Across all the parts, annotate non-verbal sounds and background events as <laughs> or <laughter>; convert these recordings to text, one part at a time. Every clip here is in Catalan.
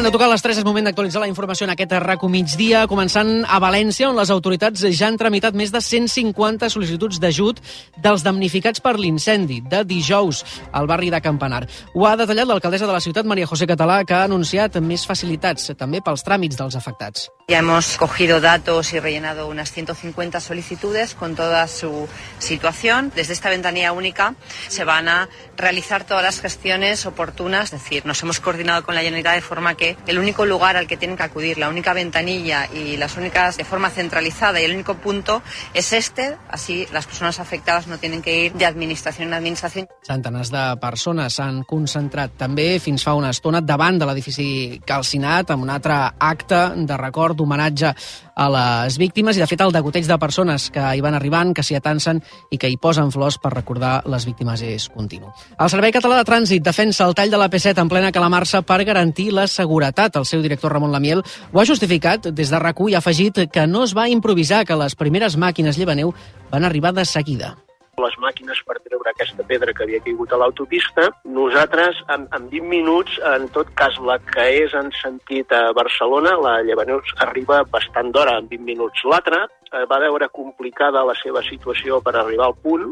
Acabant de tocar les 3, és moment d'actualitzar la informació en aquest RACO migdia, començant a València, on les autoritats ja han tramitat més de 150 sol·licituds d'ajut dels damnificats per l'incendi de dijous al barri de Campanar. Ho ha detallat l'alcaldessa de la ciutat, Maria José Català, que ha anunciat més facilitats també pels tràmits dels afectats. Ya hemos cogido datos y rellenado unas 150 solicitudes con toda su situación. Desde esta ventanilla única se van a realizar todas las gestiones oportunas, es decir, nos hemos coordinado con la Generalitat de forma que el único lugar al que tienen que acudir, la única ventanilla y las únicas de forma centralizada y el único punto es este, así las personas afectadas no tienen que ir de administración en administración. Centenars de persones s'han concentrat també fins fa una estona davant de l'edifici calcinat amb un altre acte de record d'homenatge a les víctimes i, de fet, el degoteig de persones que hi van arribant, que s'hi atansen i que hi posen flors per recordar les víctimes és continu. El Servei Català de Trànsit defensa el tall de la P7 en plena calamarsa per garantir la seguretat. El seu director, Ramon Lamiel, ho ha justificat des de rac i ha afegit que no es va improvisar, que les primeres màquines llevaneu van arribar de seguida les màquines per treure aquesta pedra que havia caigut a l'autopista. Nosaltres, en, en 20 minuts, en tot cas, la que és en sentit a Barcelona, la Llevaneus arriba bastant d'hora, en 20 minuts. L'altra eh, va veure complicada la seva situació per arribar al punt,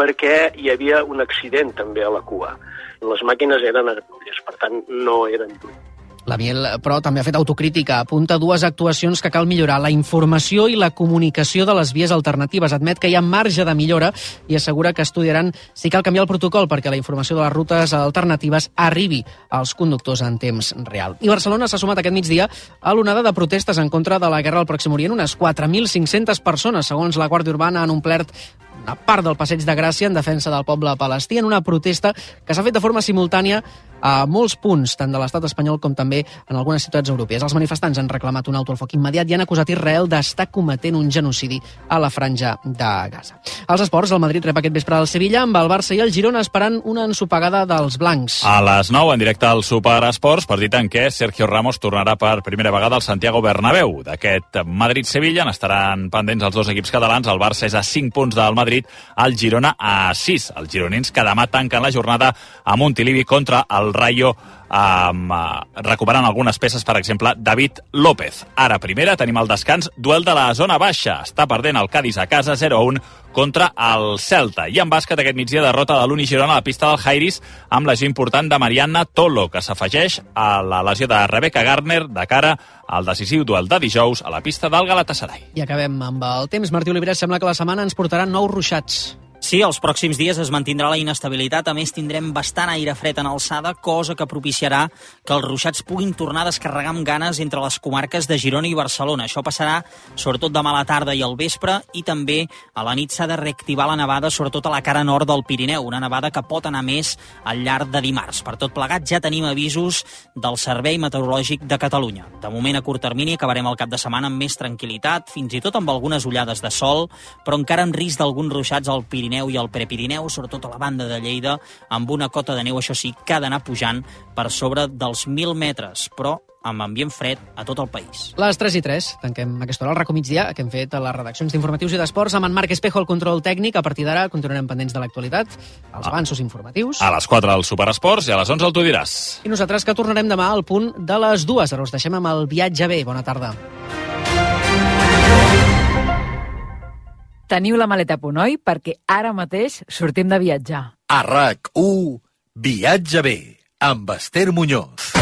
perquè hi havia un accident també a la cua. Les màquines eren a per tant, no eren lluny. La Miel, però, també ha fet autocrítica. Apunta dues actuacions que cal millorar. La informació i la comunicació de les vies alternatives. Admet que hi ha marge de millora i assegura que estudiaran si cal canviar el protocol perquè la informació de les rutes alternatives arribi als conductors en temps real. I Barcelona s'ha sumat aquest migdia a l'onada de protestes en contra de la guerra al Pròxim Orient. Unes 4.500 persones, segons la Guàrdia Urbana, han omplert una part del Passeig de Gràcia en defensa del poble palestí en una protesta que s'ha fet de forma simultània a molts punts, tant de l'estat espanyol com també en algunes ciutats europees. Els manifestants han reclamat un alto al foc immediat i han acusat Israel d'estar cometent un genocidi a la franja de Gaza. Als esports, el Madrid rep aquest vespre al Sevilla amb el Barça i el Girona esperant una ensopegada dels blancs. A les 9, en directe al Super Esports, partit en què Sergio Ramos tornarà per primera vegada al Santiago Bernabéu. D'aquest Madrid-Sevilla n'estaran pendents els dos equips catalans. El Barça és a 5 punts del Madrid, el Girona a 6. Els gironins que demà tanquen la jornada a Montilivi contra el Rayo um, recuperant algunes peces, per exemple, David López. Ara, primera, tenim el descans, duel de la zona baixa. Està perdent el Cádiz a casa 0-1 contra el Celta. I en bàsquet aquest migdia derrota de l'Uni Girona a la pista del Jairis amb lesió important de Mariana Tolo, que s'afegeix a la lesió de Rebecca Garner de cara al decisiu duel de dijous a la pista del Galatasaray. I acabem amb el temps. Martí Oliveres, sembla que la setmana ens portarà nous ruixats. Sí, els pròxims dies es mantindrà la inestabilitat. A més, tindrem bastant aire fred en alçada, cosa que propiciarà que els ruixats puguin tornar a descarregar amb ganes entre les comarques de Girona i Barcelona. Això passarà sobretot demà a la tarda i al vespre i també a la nit s'ha de reactivar la nevada, sobretot a la cara nord del Pirineu, una nevada que pot anar més al llarg de dimarts. Per tot plegat, ja tenim avisos del Servei Meteorològic de Catalunya. De moment, a curt termini, acabarem el cap de setmana amb més tranquil·litat, fins i tot amb algunes ullades de sol, però encara amb risc d'alguns ruixats al Pirineu Pirineu i el Prepirineu, sobretot a la banda de Lleida, amb una cota de neu, això sí, que ha d'anar pujant per sobre dels 1.000 metres, però amb ambient fred a tot el país. Les 3 i 3, tanquem aquesta hora al racó migdia, que hem fet a les redaccions d'informatius i d'esports amb en Marc Espejo al control tècnic. A partir d'ara continuarem pendents de l'actualitat, els ah. avanços informatius. A les 4 al Superesports i a les 11 el Tu diràs. I nosaltres que tornarem demà al punt de les dues. Ara us deixem amb el viatge bé. Bona tarda. Teniu la maleta a punt, oi? Perquè ara mateix sortim de viatjar. A RAC1, Viatge bé, amb Esther Muñoz.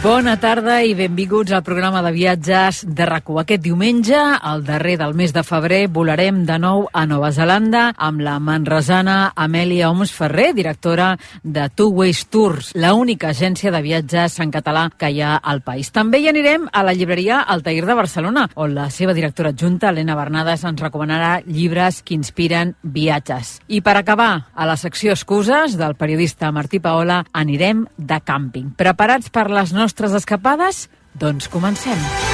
Bona tarda i benvinguts al programa de viatges de rac Aquest diumenge, el darrer del mes de febrer, volarem de nou a Nova Zelanda amb la manresana Amèlia Oms Ferrer, directora de Two Ways Tours, la única agència de viatges en català que hi ha al país. També hi anirem a la llibreria Altair de Barcelona, on la seva directora adjunta, Helena Bernades, ens recomanarà llibres que inspiren viatges. I per acabar, a la secció excuses del periodista Martí Paola, anirem de càmping. Preparats per les nostres nostres escapades? Doncs comencem.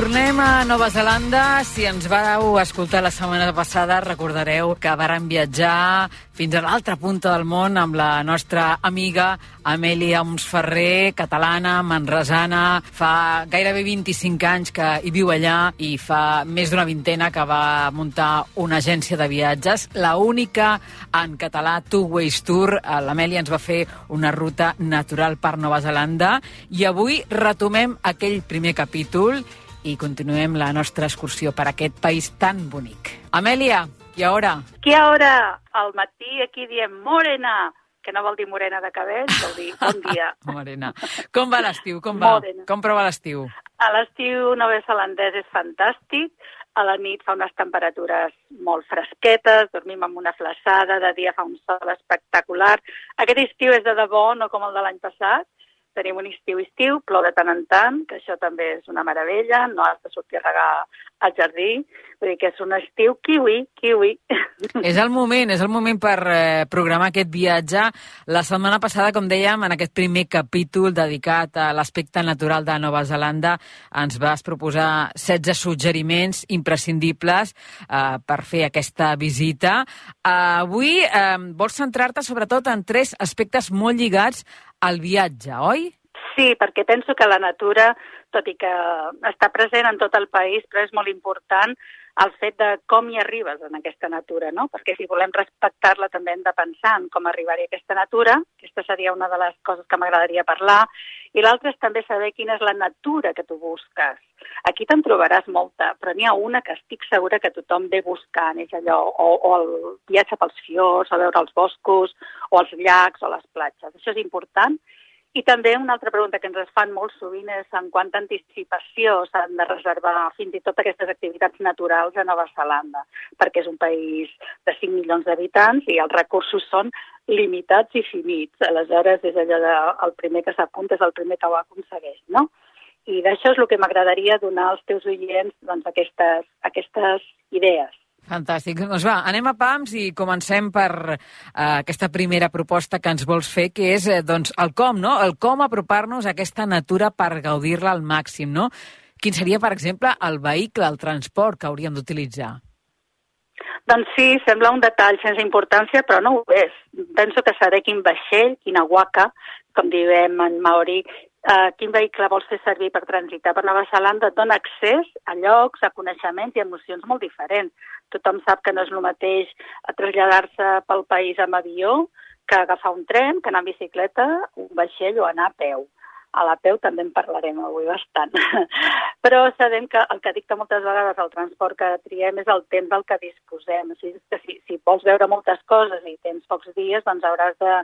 Tornem a Nova Zelanda. Si ens vareu escoltar la setmana passada, recordareu que vàrem viatjar fins a l'altra punta del món amb la nostra amiga Amèlia Ferrer, catalana, manresana. Fa gairebé 25 anys que hi viu allà i fa més d'una vintena que va muntar una agència de viatges, la única en català Two Ways Tour. L'Amèlia ens va fer una ruta natural per Nova Zelanda i avui retomem aquell primer capítol i continuem la nostra excursió per aquest país tan bonic. Amèlia, i ara? Qui ara? Al matí aquí diem morena, que no vol dir morena de cabell, vol dir bon dia. <laughs> morena. Com va l'estiu? Com va? Morena. Com prova l'estiu? A l'estiu nova-zelandès és fantàstic. A la nit fa unes temperatures molt fresquetes, dormim amb una flaçada, de dia fa un sol espectacular. Aquest estiu és de debò, no com el de l'any passat, tenim un estiu-estiu, plou de tant en tant, que això també és una meravella, no has de sortir a regar al jardí, vull dir que és un estiu kiwi, kiwi. <laughs> És el moment, és el moment per eh, programar aquest viatge. La setmana passada, com dèiem, en aquest primer capítol dedicat a l'aspecte natural de Nova Zelanda, ens vas proposar 16 suggeriments imprescindibles eh, per fer aquesta visita. Eh, avui eh, vols centrar-te sobretot en tres aspectes molt lligats al viatge, oi? Sí, perquè penso que la natura, tot i que està present en tot el país, però és molt important el fet de com hi arribes en aquesta natura, no? Perquè si volem respectar-la també hem de pensar en com arribar-hi a aquesta natura, aquesta seria una de les coses que m'agradaria parlar, i l'altra és també saber quina és la natura que tu busques. Aquí te'n trobaràs molta, però n'hi ha una que estic segura que tothom ve buscant, és allò, o, o el viatge pels fiors, o veure els boscos, o els llacs, o les platges. Això és important, i també una altra pregunta que ens es fan molt sovint és en quanta anticipació s'han de reservar fins i tot aquestes activitats naturals a Nova Zelanda, perquè és un país de 5 milions d'habitants i els recursos són limitats i finits. Aleshores, és allò de el primer que s'apunta és el primer que ho aconsegueix, no? I d'això és el que m'agradaria donar als teus oients doncs, aquestes, aquestes idees. Fantàstic. Doncs va, anem a PAMS i comencem per uh, aquesta primera proposta que ens vols fer, que és eh, doncs, el com, no? El com apropar-nos a aquesta natura per gaudir-la al màxim, no? Quin seria, per exemple, el vehicle, el transport que hauríem d'utilitzar? Doncs sí, sembla un detall sense importància, però no ho és. Penso que saber quin vaixell, quina guaca, com diem en maori, eh, quin vehicle vols fer servir per transitar per Nova Zelanda et dona accés a llocs, a coneixements i emocions molt diferents. Tothom sap que no és el mateix traslladar-se pel país amb avió que agafar un tren, que anar en bicicleta, un vaixell o anar a peu. A la peu també en parlarem avui bastant. <laughs> Però sabem que el que dicta moltes vegades el transport que triem és el temps del que disposem. O sigui, que si, si vols veure moltes coses i tens pocs dies, doncs hauràs de,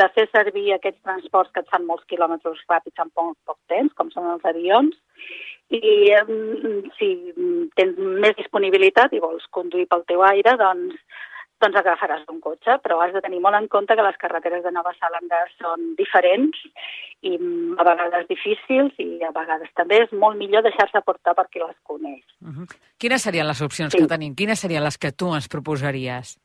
de fer servir aquests transports que et fan molts quilòmetres ràpids en poc, poc temps, com són els avions, i um, si tens més disponibilitat i vols conduir pel teu aire, doncs, doncs agafaràs un cotxe, però has de tenir molt en compte que les carreteres de Nova Zelanda són diferents i a vegades difícils i a vegades també és molt millor deixar-se portar per qui les coneix. Uh -huh. Quines serien les opcions sí. que tenim? Quines serien les que tu ens proposaries?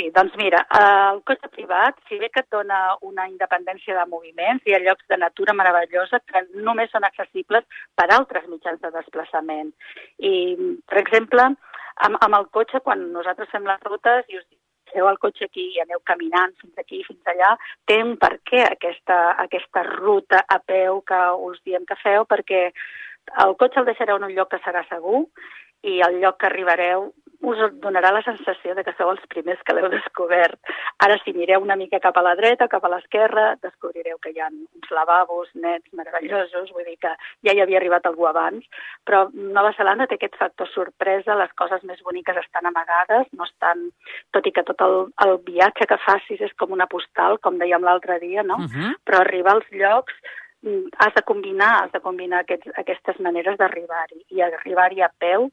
Sí, doncs mira, el cotxe privat, si bé que et dona una independència de moviments, hi ha llocs de natura meravellosa que només són accessibles per altres mitjans de desplaçament. I, per exemple, amb, amb el cotxe, quan nosaltres fem les rutes i us feu el cotxe aquí i aneu caminant fins aquí, fins allà, té un per què aquesta, aquesta ruta a peu que us diem que feu, perquè el cotxe el deixareu en un lloc que serà segur i el lloc que arribareu us donarà la sensació de que sou els primers que l'heu descobert. Ara, si mireu una mica cap a la dreta, cap a l'esquerra, descobrireu que hi ha uns lavabos nets meravellosos, vull dir que ja hi havia arribat algú abans, però Nova Zelanda té aquest factor sorpresa, les coses més boniques estan amagades, no estan, tot i que tot el, el viatge que facis és com una postal, com dèiem l'altre dia, no? Uh -huh. Però arribar als llocs has de combinar, has de combinar aquests, aquestes maneres d'arribar-hi. I arribar-hi a peu,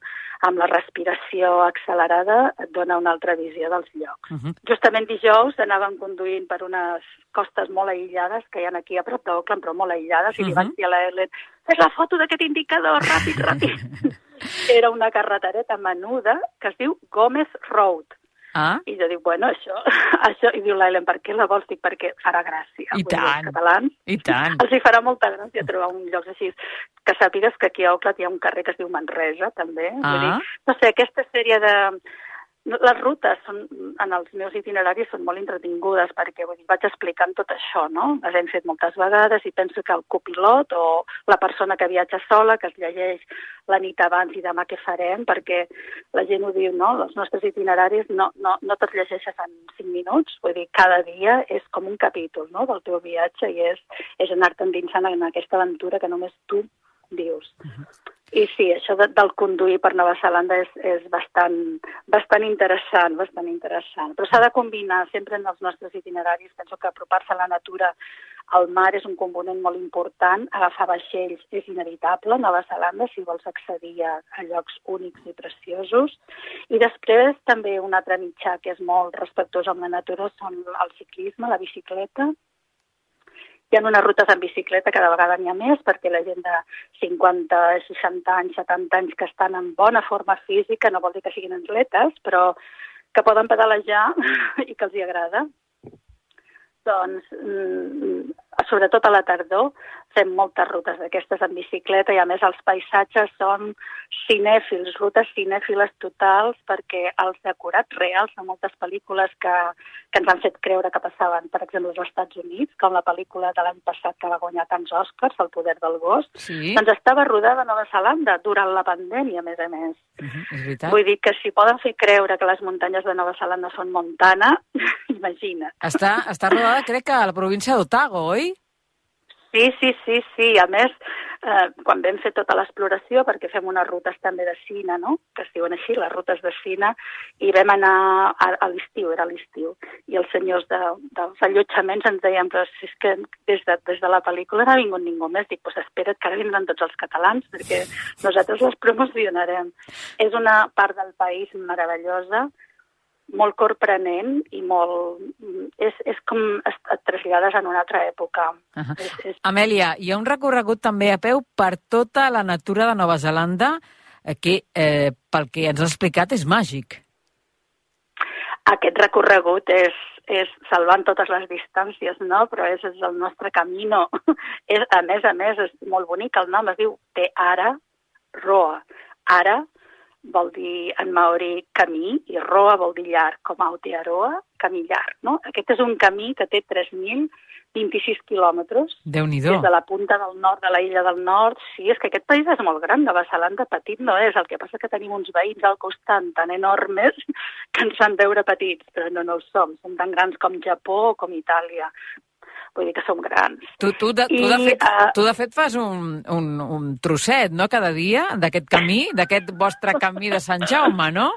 amb la respiració accelerada, et dona una altra visió dels llocs. Uh -huh. Justament dijous anàvem conduint per unes costes molt aïllades que hi ha aquí a prop d'Auckland, però molt aïllades, uh -huh. i li vaig dir a l'Ellen, fes la foto d'aquest indicador, ràpid, ràpid. <laughs> Era una carretereta menuda que es diu Gómez Road. Ah. I jo dic, bueno, això, <laughs> això... I diu l'Ellen, per què la vols? Dic, perquè farà gràcia. I Vull tant. Els catalans I tant. <laughs> els hi farà molta gràcia trobar un lloc així. Que sàpigues que aquí a Auckland hi ha un carrer que es diu Manresa, també. Vull Ah. dir, no sé, aquesta sèrie de... Les rutes són, en els meus itineraris són molt entretingudes perquè vull dir, vaig explicant tot això, no? Les hem fet moltes vegades i penso que el copilot o la persona que viatja sola, que es llegeix la nit abans i demà què farem, perquè la gent ho diu, no? Els nostres itineraris no, no, no te'ls llegeixes en cinc minuts, vull dir, cada dia és com un capítol no? del teu viatge i és, és anar-te endinsant en aquesta aventura que només tu vius. I sí, això de, del conduir per Nova Zelanda és, és bastant, bastant interessant, bastant interessant. Però s'ha de combinar sempre en els nostres itineraris. Penso que apropar-se a la natura, al mar, és un component molt important. Agafar vaixells és inevitable a Nova Zelanda si vols accedir a, a llocs únics i preciosos. I després també un altre mitjà que és molt respectuós amb la natura són el ciclisme, la bicicleta, hi ha unes rutes en bicicleta, cada vegada n'hi ha més, perquè la gent de 50, 60 anys, 70 anys que estan en bona forma física, no vol dir que siguin atletes, però que poden pedalejar <laughs> i que els hi agrada. Doncs, mm, sobretot a la tardor, fem moltes rutes d'aquestes en bicicleta i a més els paisatges són cinèfils, rutes cinèfiles totals perquè els decorats reals de moltes pel·lícules que, que ens han fet creure que passaven, per exemple, als Estats Units, com la pel·lícula de l'any passat que va guanyar tants Oscars, El poder del gos, Sí, doncs estava rodada a Nova Zelanda durant la pandèmia, a més a més. Mhm, és veritat. Vull dir que si poden fer creure que les muntanyes de Nova Zelanda són Montana, <laughs> imagina. Està, està rodada, crec que a la província d'Otago, oi? Sí, sí, sí, sí. A més, eh, quan vam fer tota l'exploració, perquè fem unes rutes també de cine, no?, que es diuen així, les rutes de cine, i vam anar a, a l'estiu, era l'estiu, i els senyors de, dels allotjaments ens deien, però si és que des de, des de la pel·lícula no ha vingut ningú més. Dic, doncs pues espera't que ara vindran tots els catalans, perquè nosaltres les promocionarem. És una part del país meravellosa, molt corprenent i molt... És, és com et trasllades en una altra època. Ahà. És, és Amèlia, hi ha un recorregut també a peu per tota la natura de Nova Zelanda eh, que, eh, pel que ens has explicat, és màgic. aquest recorregut és, és salvant totes les distàncies, no? però és, és el nostre camino. <laughs> és, a més a més, és molt bonic, el nom es diu Te Ara Roa. Ara vol dir en maori camí i roa vol dir llarg, com Aotearoa, camí llarg. No? Aquest és un camí que té 3.026 quilòmetres des de la punta del nord de la illa del nord. Sí, és que aquest país és molt gran, Nova Zelanda petit no és, el que passa que tenim uns veïns al costat tan enormes <laughs> que ens fan veure petits, però no, no ho som, som tan grans com Japó o com Itàlia. Vull dir que som grans. Tu, tu, de, tu, I, de fet, eh, tu, de fet, fas un, un, un trosset, no?, cada dia, d'aquest camí, d'aquest vostre camí de Sant Jaume, no?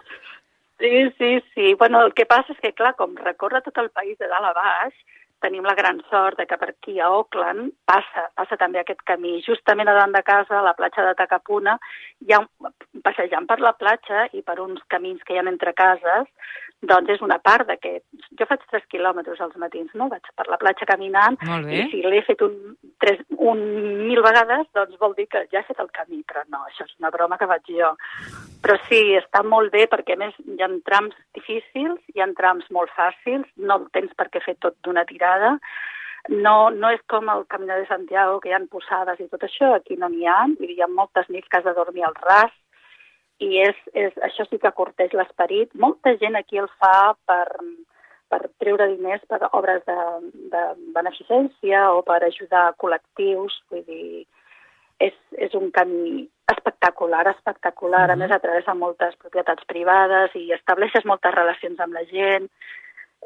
Sí, sí, sí. Bueno, el que passa és que, clar, com recorre tot el país de dalt a baix, tenim la gran sort de que per aquí a Auckland passa, passa també aquest camí. Justament a davant de casa, a la platja de Takapuna, hi ha un, passejant per la platja i per uns camins que hi ha entre cases, doncs és una part d'aquest... Jo faig 3 quilòmetres als matins, no? Vaig per la platja caminant i si l'he fet un, tres, un mil vegades, doncs vol dir que ja he fet el camí, però no, això és una broma que faig jo. Però sí, està molt bé perquè més hi ha trams difícils, hi ha trams molt fàcils, no el tens per què fer tot d'una tirada, no, no és com el Camino de Santiago, que hi ha posades i tot això, aquí no n'hi ha, dir, hi ha moltes nits que has de dormir al ras, i és, és, això sí que corteix l'esperit. Molta gent aquí el fa per, per treure diners per obres de, de beneficència o per ajudar col·lectius, vull dir, és, és un camí espectacular, espectacular. Mm -hmm. A més, a través de moltes propietats privades i estableixes moltes relacions amb la gent,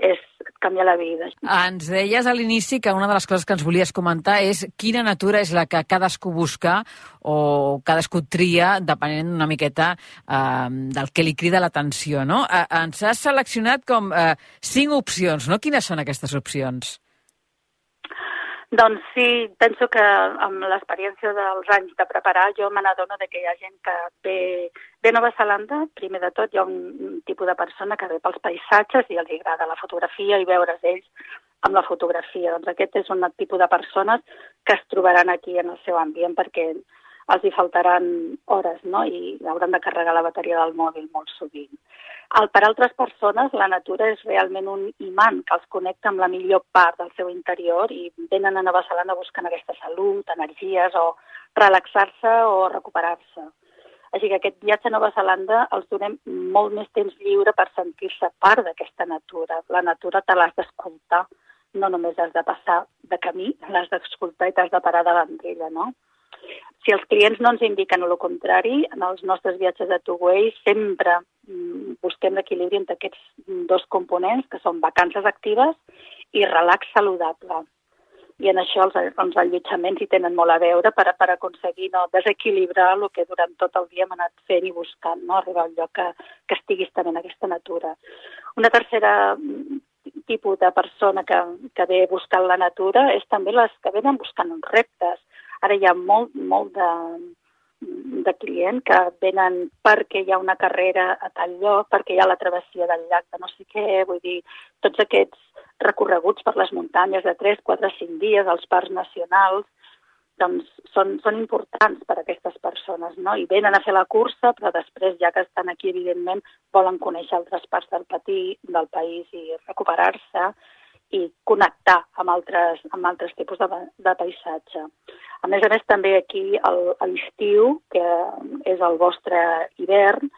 és, et canvia la vida. Ens deies a l'inici que una de les coses que ens volies comentar és quina natura és la que cadascú busca o cadascú tria depenent una miqueta eh, del que li crida l'atenció, no? Eh, ens has seleccionat com eh, cinc opcions, no? Quines són aquestes opcions? Doncs sí, penso que amb l'experiència dels anys de preparar jo me n'adono de que hi ha gent que ve, a Nova Zelanda, primer de tot hi ha un tipus de persona que ve pels paisatges i els agrada la fotografia i veure's ells amb la fotografia. Doncs aquest és un tipus de persones que es trobaran aquí en el seu ambient perquè els hi faltaran hores no? i hauran de carregar la bateria del mòbil molt sovint. El, per altres persones, la natura és realment un imant que els connecta amb la millor part del seu interior i venen a Nova Zelanda buscant aquesta salut, energies o relaxar-se o recuperar-se. Així que aquest viatge a Nova Zelanda els donem molt més temps lliure per sentir-se part d'aquesta natura. La natura te l'has d'escoltar, no només has de passar de camí, l'has d'escoltar i t'has de parar davant d'ella, no? Si els clients no ens indiquen el contrari, en els nostres viatges de Two-Way sempre mm, busquem l'equilibri entre aquests dos components, que són vacances actives i relax saludable. I en això els, els allotjaments hi tenen molt a veure per, per aconseguir no, desequilibrar el que durant tot el dia hem anat fent i buscant, no? arribar al lloc que, que estiguis també en aquesta natura. Una tercera mm, tipus de persona que, que ve buscant la natura és també les que venen buscant uns reptes Ara hi ha molt, molt de, de client que venen perquè hi ha una carrera a tal lloc, perquè hi ha la travessia del llac de no sé què, vull dir, tots aquests recorreguts per les muntanyes de 3, 4, 5 dies, als parcs nacionals, doncs són, són importants per a aquestes persones, no? I venen a fer la cursa, però després, ja que estan aquí, evidentment, volen conèixer altres parts del, patí, del país i recuperar-se i connectar amb altres, amb altres tipus de, de paisatge. A més a més, també aquí a l'estiu, que és el vostre hivern,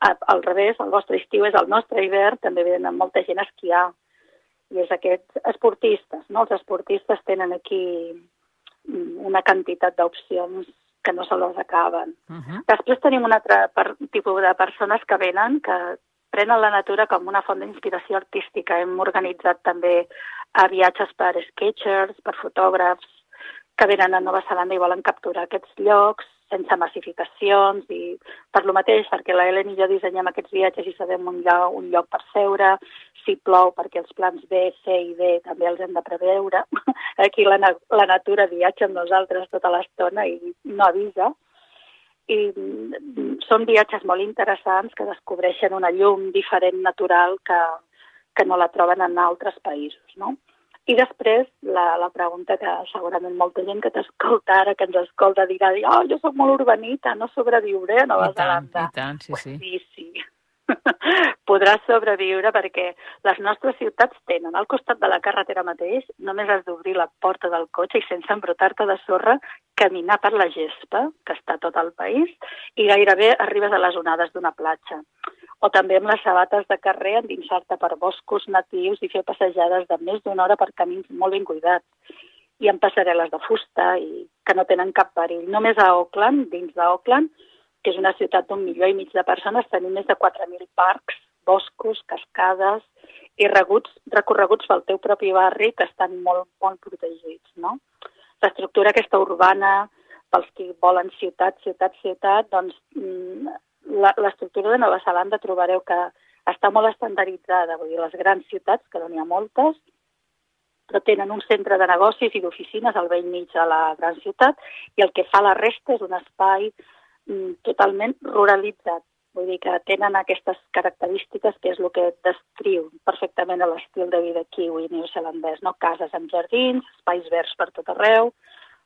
al revés, el vostre estiu és el nostre hivern, també venen molta gent a esquiar. I és aquests esportistes, no? Els esportistes tenen aquí una quantitat d'opcions que no se les acaben. Uh -huh. Després tenim un altre per, tipus de persones que venen, que prenen la natura com una font d'inspiració artística. Hem organitzat també a eh, viatges per sketchers, per fotògrafs, que venen a Nova Zelanda i volen capturar aquests llocs sense massificacions i per lo mateix, perquè la Helen i jo dissenyem aquests viatges i sabem un lloc, un lloc per seure, si plou perquè els plans B, C i D també els hem de preveure. <laughs> Aquí la, la natura viatja amb nosaltres tota l'estona i no avisa i mm, són viatges molt interessants que descobreixen una llum diferent natural que, que no la troben en altres països, no? I després, la, la pregunta que segurament molta gent que t'escolta ara, que ens escolta, dirà, oh, jo sóc molt urbanita, no sobreviuré a Nova I tant, Zelanda. I tant, sí, sí. Sí, sí. <laughs> podràs sobreviure perquè les nostres ciutats tenen al costat de la carretera mateix, només has d'obrir la porta del cotxe i sense embrutar-te de sorra caminar per la gespa, que està tot el país, i gairebé arribes a les onades d'una platja. O també amb les sabates de carrer endinsar-te per boscos natius i fer passejades de més d'una hora per camins molt ben cuidats i amb passarel·les de fusta i que no tenen cap perill. Només a Auckland, dins d'Auckland, que és una ciutat d'un milió i mig de persones, tenim més de 4.000 parcs, boscos, cascades i reguts, recorreguts pel teu propi barri que estan molt, molt protegits. No? L'estructura aquesta urbana, pels que volen ciutat, ciutat, ciutat, doncs mm, l'estructura de Nova Zelanda trobareu que està molt estandarditzada, vull dir, les grans ciutats, que n'hi ha moltes, però tenen un centre de negocis i d'oficines al vell mig de la gran ciutat i el que fa la resta és un espai Mm, totalment ruralitzat. Vull dir que tenen aquestes característiques que és el que descriu perfectament l'estil de vida kiwi neozelandès, no? Cases amb jardins, espais verds per tot arreu,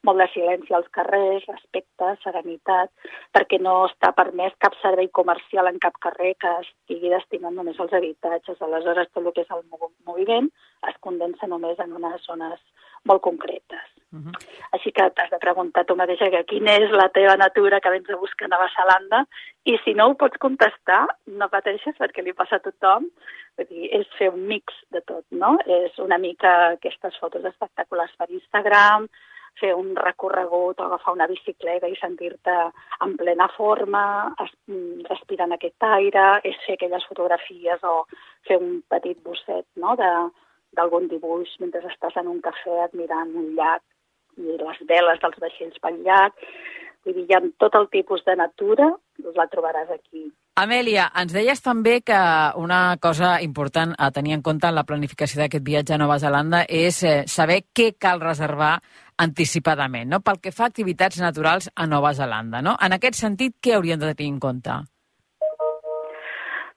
molt de silenci als carrers, respecte, serenitat, perquè no està permès cap servei comercial en cap carrer que estigui destinat només als habitatges. Aleshores, tot el que és el moviment es condensa només en unes zones molt concretes. Uh -huh. Així que t'has de preguntar tu mateixa que quina és la teva natura que vens a buscar a Nova Zelanda i si no ho pots contestar, no pateixes perquè li passa a tothom. Vull dir, és fer un mix de tot, no? És una mica aquestes fotos espectaculars per Instagram, fer un recorregut o agafar una bicicleta i sentir-te en plena forma, respirant aquest aire, és fer aquelles fotografies o fer un petit bosset no? d'algun dibuix mentre estàs en un cafè admirant un llac i les veles dels vaixells pel llac. Vull dir, hi ha tot el tipus de natura, la trobaràs aquí. Amèlia, ens deies també que una cosa important a tenir en compte en la planificació d'aquest viatge a Nova Zelanda és eh, saber què cal reservar anticipadament, no? pel que fa a activitats naturals a Nova Zelanda. No? En aquest sentit, què hauríem de tenir en compte?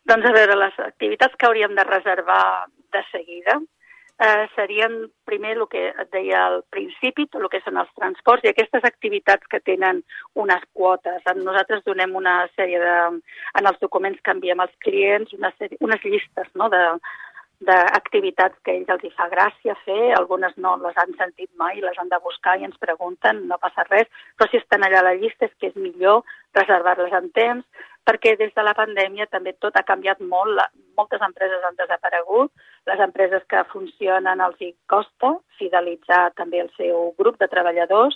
Doncs a veure, les activitats que hauríem de reservar de seguida eh, serien primer el que et deia al principi, tot el que són els transports i aquestes activitats que tenen unes quotes. Nosaltres donem una sèrie de... En els documents que enviem als clients, una sèrie, unes llistes no, de, d'activitats que a ells els hi fa gràcia fer, algunes no les han sentit mai, les han de buscar i ens pregunten, no passa res, però si estan allà a la llista és que és millor reservar-les en temps, perquè des de la pandèmia també tot ha canviat molt, la, moltes empreses han desaparegut, les empreses que funcionen els hi costa fidelitzar també el seu grup de treballadors,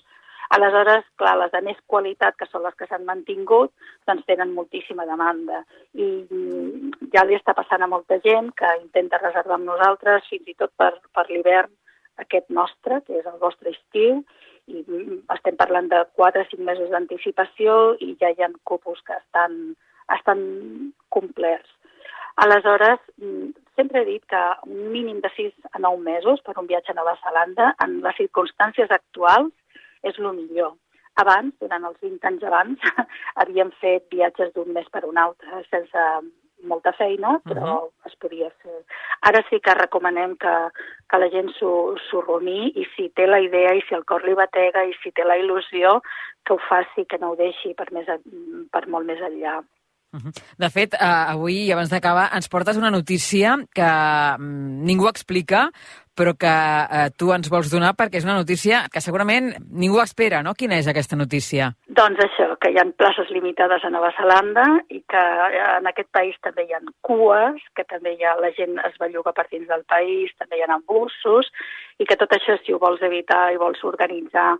Aleshores, clar, les de més qualitat, que són les que s'han mantingut, doncs tenen moltíssima demanda. I mm, ja li està passant a molta gent que intenta reservar amb nosaltres, fins i tot per, per l'hivern aquest nostre, que és el vostre estiu, i mm, estem parlant de 4 o 5 mesos d'anticipació i ja hi ha cupos que estan, estan complerts. Aleshores, mm, sempre he dit que un mínim de 6 a 9 mesos per un viatge a Nova Zelanda, en les circumstàncies actuals, és el millor. Abans, durant els 20 anys abans, <laughs> havíem fet viatges d'un mes per un altre, sense molta feina, però uh -huh. es podia fer. Ara sí que recomanem que, que la gent s'ho rumi i si té la idea i si el cor li batega i si té la il·lusió, que ho faci, que no ho deixi per, més, per molt més enllà. De fet, eh, avui, abans d'acabar, ens portes una notícia que mm, ningú explica, però que eh, tu ens vols donar perquè és una notícia que segurament ningú espera, no? Quina és aquesta notícia? Doncs això, que hi ha places limitades a Nova Zelanda i que eh, en aquest país també hi ha cues, que també hi ha, la gent es belluga per dins del país, també hi ha embussos, i que tot això, si ho vols evitar i vols organitzar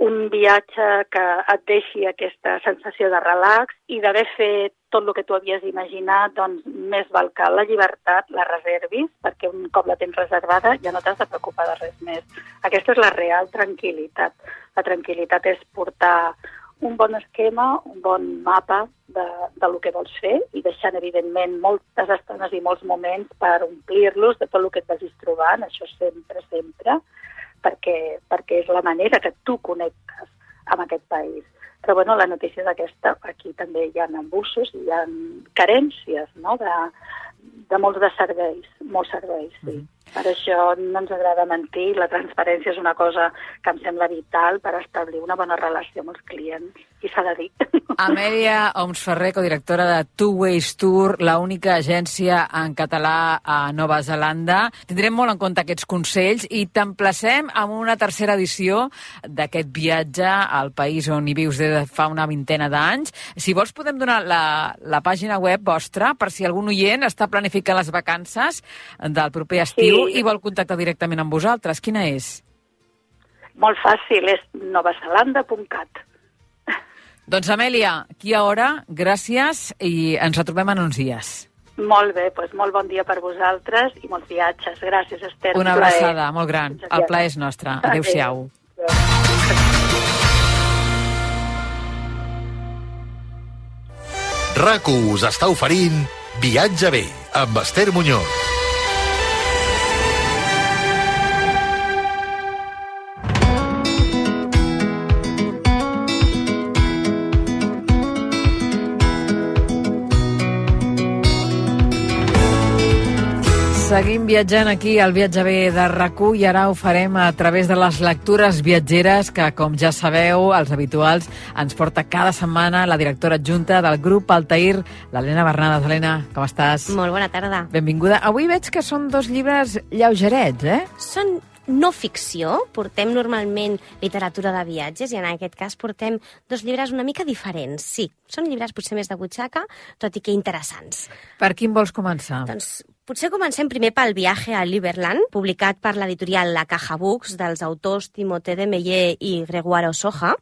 un viatge que et deixi aquesta sensació de relax i d'haver fet tot el que tu havies imaginat, doncs més val que la llibertat la reservis, perquè un cop la tens reservada ja no t'has de preocupar de res més. Aquesta és la real tranquil·litat. La tranquil·litat és portar un bon esquema, un bon mapa de, de lo que vols fer i deixant, evidentment, moltes estones i molts moments per omplir-los de tot el que et vagis trobant, això sempre, sempre, perquè, perquè és la manera que tu connectes amb aquest país. Però bueno, la notícia és aquesta, aquí també hi ha embussos, hi ha carències no? de, de molts de serveis, molts serveis, sí. Mm -hmm. Per això no ens agrada mentir, la transparència és una cosa que em sembla vital per establir una bona relació amb els clients, i s'ha de dir. <laughs> Amèlia Oms Ferrer, codirectora de Two Ways Tour, l'única agència en català a Nova Zelanda. Tindrem molt en compte aquests consells i t'emplacem amb una tercera edició d'aquest viatge al país on hi vius des de fa una vintena d'anys. Si vols podem donar la, la pàgina web vostra per si algun oient està planificant les vacances del proper estiu sí i vol contactar directament amb vosaltres. Quina és? Molt fàcil, és novazelanda.cat. Doncs Amèlia, aquí a hora, gràcies i ens retrobem en uns dies. Molt bé, doncs molt bon dia per vosaltres i molts viatges. Gràcies, Esther. Una abraçada molt gran. El plaer és nostre. Adéu-siau. RACU us està oferint Viatge bé amb Esther Muñoz. Seguim viatjant aquí al Viatge B de rac i ara ho farem a través de les lectures viatgeres que, com ja sabeu, els habituals ens porta cada setmana la directora adjunta del grup Altair, l'Helena Bernades. Helena, com estàs? Molt bona tarda. Benvinguda. Avui veig que són dos llibres lleugerets, eh? Són no ficció, portem normalment literatura de viatges i en aquest cas portem dos llibres una mica diferents. Sí, són llibres potser més de butxaca, tot i que interessants. Per quin vols començar? Doncs potser comencem primer pel viatge a Liberland, publicat per l'editorial La Caja Books dels autors Timothée de Meyer i Gregoire Osoja,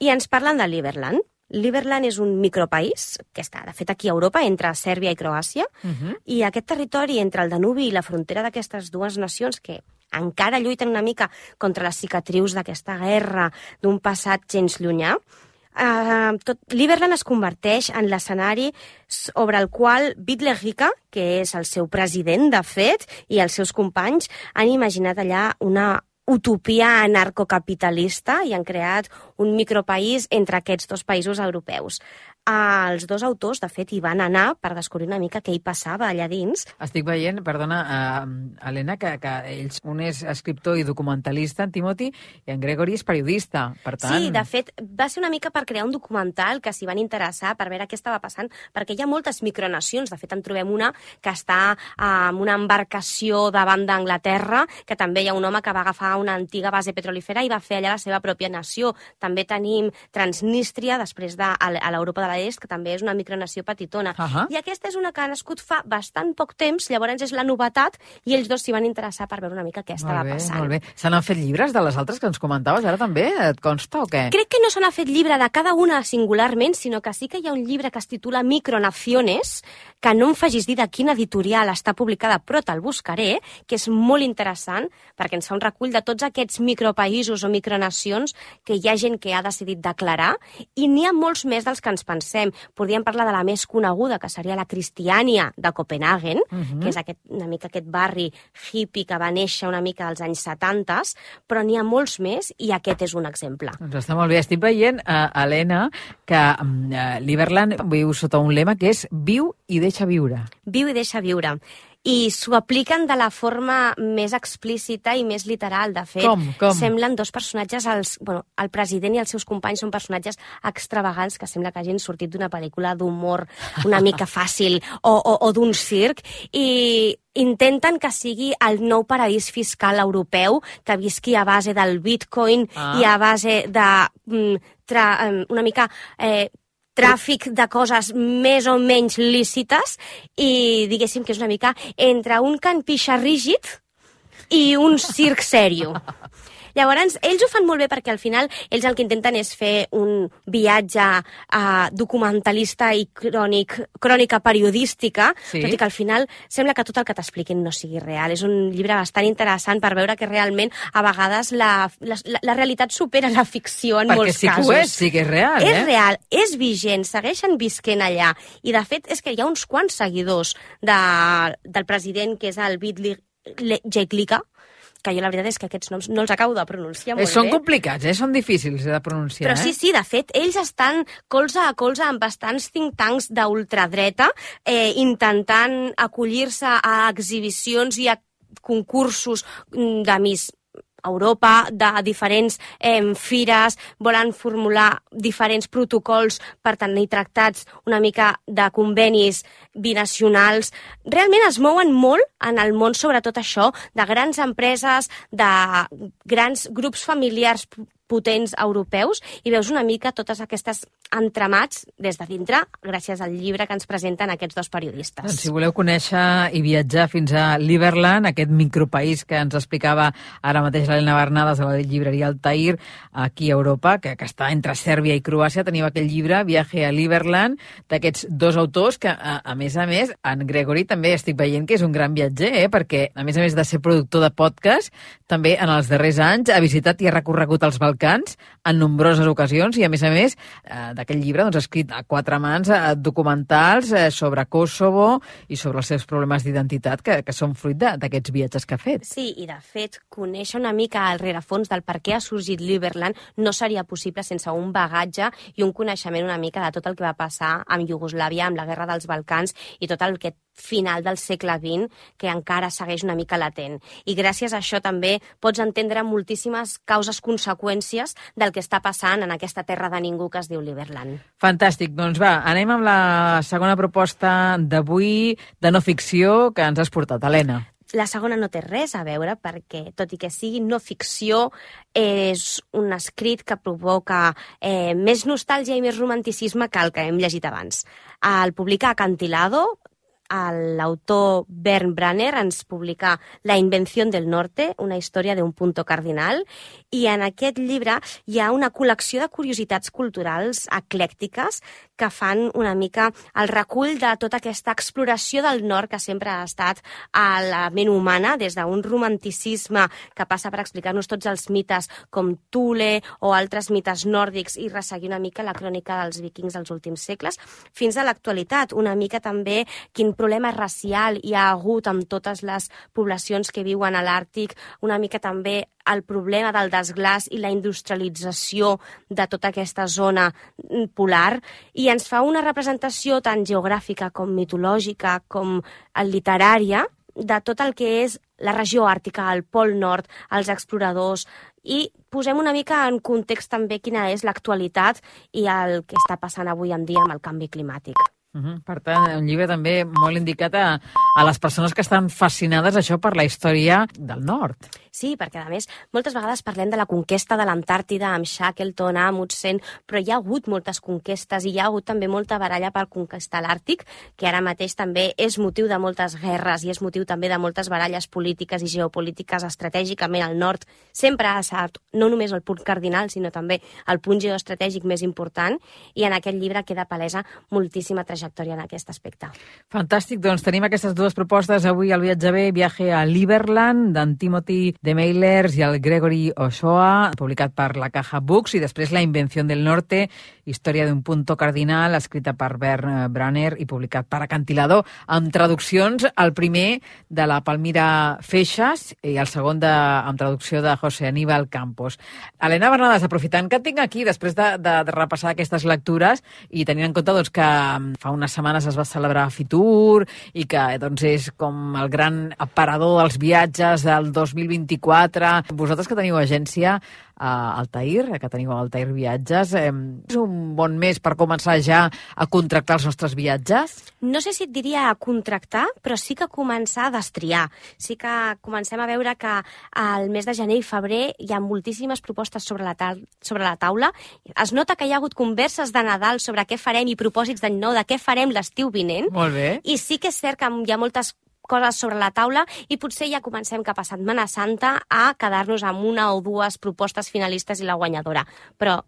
i ens parlen de Liberland. Liberland és un micropaís que està, de fet, aquí a Europa, entre Sèrbia i Croàcia, uh mhm. -huh. i aquest territori entre el Danubi i la frontera d'aquestes dues nacions, que encara lluiten una mica contra les cicatrius d'aquesta guerra d'un passat gens llunyà, Uh, tot, Liberland es converteix en l'escenari sobre el qual Bitlergica, que és el seu president, de fet, i els seus companys, han imaginat allà una utopia anarcocapitalista i han creat un micropaís entre aquests dos països europeus. Els dos autors, de fet, hi van anar per descobrir una mica què hi passava allà dins. Estic veient, perdona, uh, Helena, que, que ells, un és escriptor i documentalista, en Timothy, i en Gregory és periodista. Per tant... Sí, de fet, va ser una mica per crear un documental que s'hi van interessar per veure què estava passant, perquè hi ha moltes micronacions. De fet, en trobem una que està en una embarcació davant d'Anglaterra, que també hi ha un home que va agafar una antiga base petrolífera i va fer allà la seva pròpia nació. També tenim Transnistria, després de, a l'Europa de l'Est, que també és una micronació petitona. Uh -huh. I aquesta és una que ha nascut fa bastant poc temps, llavors és la novetat, i ells dos s'hi van interessar per veure una mica què estava molt bé, passant. Molt bé. Se n'han fet llibres de les altres que ens comentaves ara també? Et consta o què? Crec que no se n'ha fet llibre de cada una singularment, sinó que sí que hi ha un llibre que es titula Micronaciones, que no em facis dir de quina editorial està publicada, però te'l buscaré, que és molt interessant, perquè ens fa un recull de tots aquests micropaïsos o micronacions que hi ha gent que ha decidit declarar, i n'hi ha molts més dels que ens pensem. Podríem parlar de la més coneguda, que seria la Cristiània de Copenhagen, uh -huh. que és aquest, una mica aquest barri hippie que va néixer una mica als anys 70, però n'hi ha molts més i aquest és un exemple. Doncs està molt bé. Estic veient, uh, Helena, que uh, Liberland viu sota un lema que és viu i deixa viure. Viu i deixa viure i s'ho apliquen de la forma més explícita i més literal. De fet, Com? Com? semblen dos personatges, els, bueno, el president i els seus companys són personatges extravagants que sembla que hagin sortit d'una pel·lícula d'humor una <laughs> mica fàcil o, o, o d'un circ i intenten que sigui el nou paradís fiscal europeu que visqui a base del bitcoin Ah. i a base de mm, tra, una mica eh, tràfic de coses més o menys lícites i diguéssim que és una mica entre un can pixa rígid i un circ sèrio. <laughs> Llavors, ells ho fan molt bé perquè al final ells el que intenten és fer un viatge uh, documentalista i crònic, crònica periodística, Sí. tot i que al final sembla que tot el que t'expliquin no sigui real. És un llibre bastant interessant per veure que realment a vegades la, la, la realitat supera la ficció en Perquè molts sí que casos. ho és, sí que és real, És eh? real, és vigent, segueixen visquent allà. I, de fet, és que hi ha uns quants seguidors de, del president, que és el Bitli Jeklika, que jo la veritat és que aquests noms no els acabo de pronunciar Eh, molt són bé. complicats, eh? Són difícils de pronunciar, Però sí, eh? sí, de fet, ells estan colze a colze amb bastants think tanks d'ultradreta eh, intentant acollir-se a exhibicions i a concursos mm, de Miss Europa, de diferents eh, fires, volen formular diferents protocols per tenir tractats una mica de convenis binacionals. Realment es mouen molt en el món sobre tot això, de grans empreses, de grans grups familiars potents europeus i veus una mica totes aquestes entramats des de dintre gràcies al llibre que ens presenten aquests dos periodistes. Doncs si voleu conèixer i viatjar fins a Liberland, aquest micropaís que ens explicava ara mateix l'Helena Bernades a la llibreria Altair, aquí a Europa, que, que està entre Sèrbia i Croàcia, teniu aquell llibre, Viaje a Liberland, d'aquests dos autors que, a, a més a més, en Gregory també estic veient que és un gran viatger, eh? perquè a més a més de ser productor de podcast, també en els darrers anys ha visitat i ha recorregut els Balcans en nombroses ocasions i a més a més eh, d'aquell llibre doncs, escrit a quatre mans eh, documentals eh, sobre Kosovo i sobre els seus problemes d'identitat que, que són fruit d'aquests viatges que ha fet. Sí, i de fet, conèixer una mica el rerefons del per què ha sorgit Liberland no seria possible sense un bagatge i un coneixement una mica de tot el que va passar amb Iugoslàvia, amb la Guerra dels Balcans i tot el que final del segle XX que encara segueix una mica latent. I gràcies a això també pots entendre moltíssimes causes-conseqüències del que està passant en aquesta terra de ningú que es diu Liberland. Fantàstic, doncs va, anem amb la segona proposta d'avui de no ficció que ens has portat, Helena. La segona no té res a veure perquè, tot i que sigui no ficció, és un escrit que provoca eh, més nostàlgia i més romanticisme que el que hem llegit abans. El publica Acantilado, l'autor Bern Branner ens publica La invenció del norte, una història d'un punto cardinal, i en aquest llibre hi ha una col·lecció de curiositats culturals eclèctiques que fan una mica el recull de tota aquesta exploració del nord que sempre ha estat a la ment humana, des d'un romanticisme que passa per explicar-nos tots els mites com Thule o altres mites nòrdics i resseguir una mica la crònica dels vikings dels últims segles, fins a l'actualitat, una mica també quin problema racial hi ha hagut amb totes les poblacions que viuen a l'Àrtic, una mica també el problema del desglàs i la industrialització de tota aquesta zona polar i ens fa una representació tant geogràfica com mitològica com literària de tot el que és la regió àrtica, el Pol Nord, els exploradors, i posem una mica en context també quina és l'actualitat i el que està passant avui en dia amb el canvi climàtic. Uh -huh. Per tant, un llibre també molt indicat a, a les persones que estan fascinades això per la història del nord. Sí, perquè a més moltes vegades parlem de la conquesta de l'Antàrtida amb Shackleton, Amundsen, però hi ha hagut moltes conquestes i hi ha hagut també molta baralla per conquistar l'Àrtic, que ara mateix també és motiu de moltes guerres i és motiu també de moltes baralles polítiques i geopolítiques estratègicament al nord. Sempre ha estat no només el punt cardinal, sinó també el punt geoestratègic més important i en aquest llibre queda palesa moltíssima trajectòria en aquest aspecte. Fantàstic, doncs tenim aquestes dues propostes. Avui al Viatge B, Viaje a Liberland, d'en Timothy de Mailers i el Gregory Ochoa, publicat per la Caja Books, i després La invenció del norte, història d'un punto cardinal, escrita per Bern Branner i publicat per Acantilador, amb traduccions, el primer de la Palmira Feixas i el segon de, amb traducció de José Aníbal Campos. Helena Bernades, aprofitant que tinc aquí, després de, de, de repassar aquestes lectures i tenint en compte doncs, que fa unes setmanes es va celebrar Fitur i que doncs, és com el gran aparador dels viatges del 2021 24. Vosaltres que teniu agència a Altair, que teniu Altair Viatges, eh, és un bon mes per començar ja a contractar els nostres viatges? No sé si et diria a contractar, però sí que començar a destriar. Sí que comencem a veure que al mes de gener i febrer hi ha moltíssimes propostes sobre la, ta sobre la taula. Es nota que hi ha hagut converses de Nadal sobre què farem i propòsits d'any nou, de què farem l'estiu vinent. Molt bé. I sí que és cert que hi ha moltes coses sobre la taula i potser ja comencem cap a Setmana Santa a quedar-nos amb una o dues propostes finalistes i la guanyadora. Però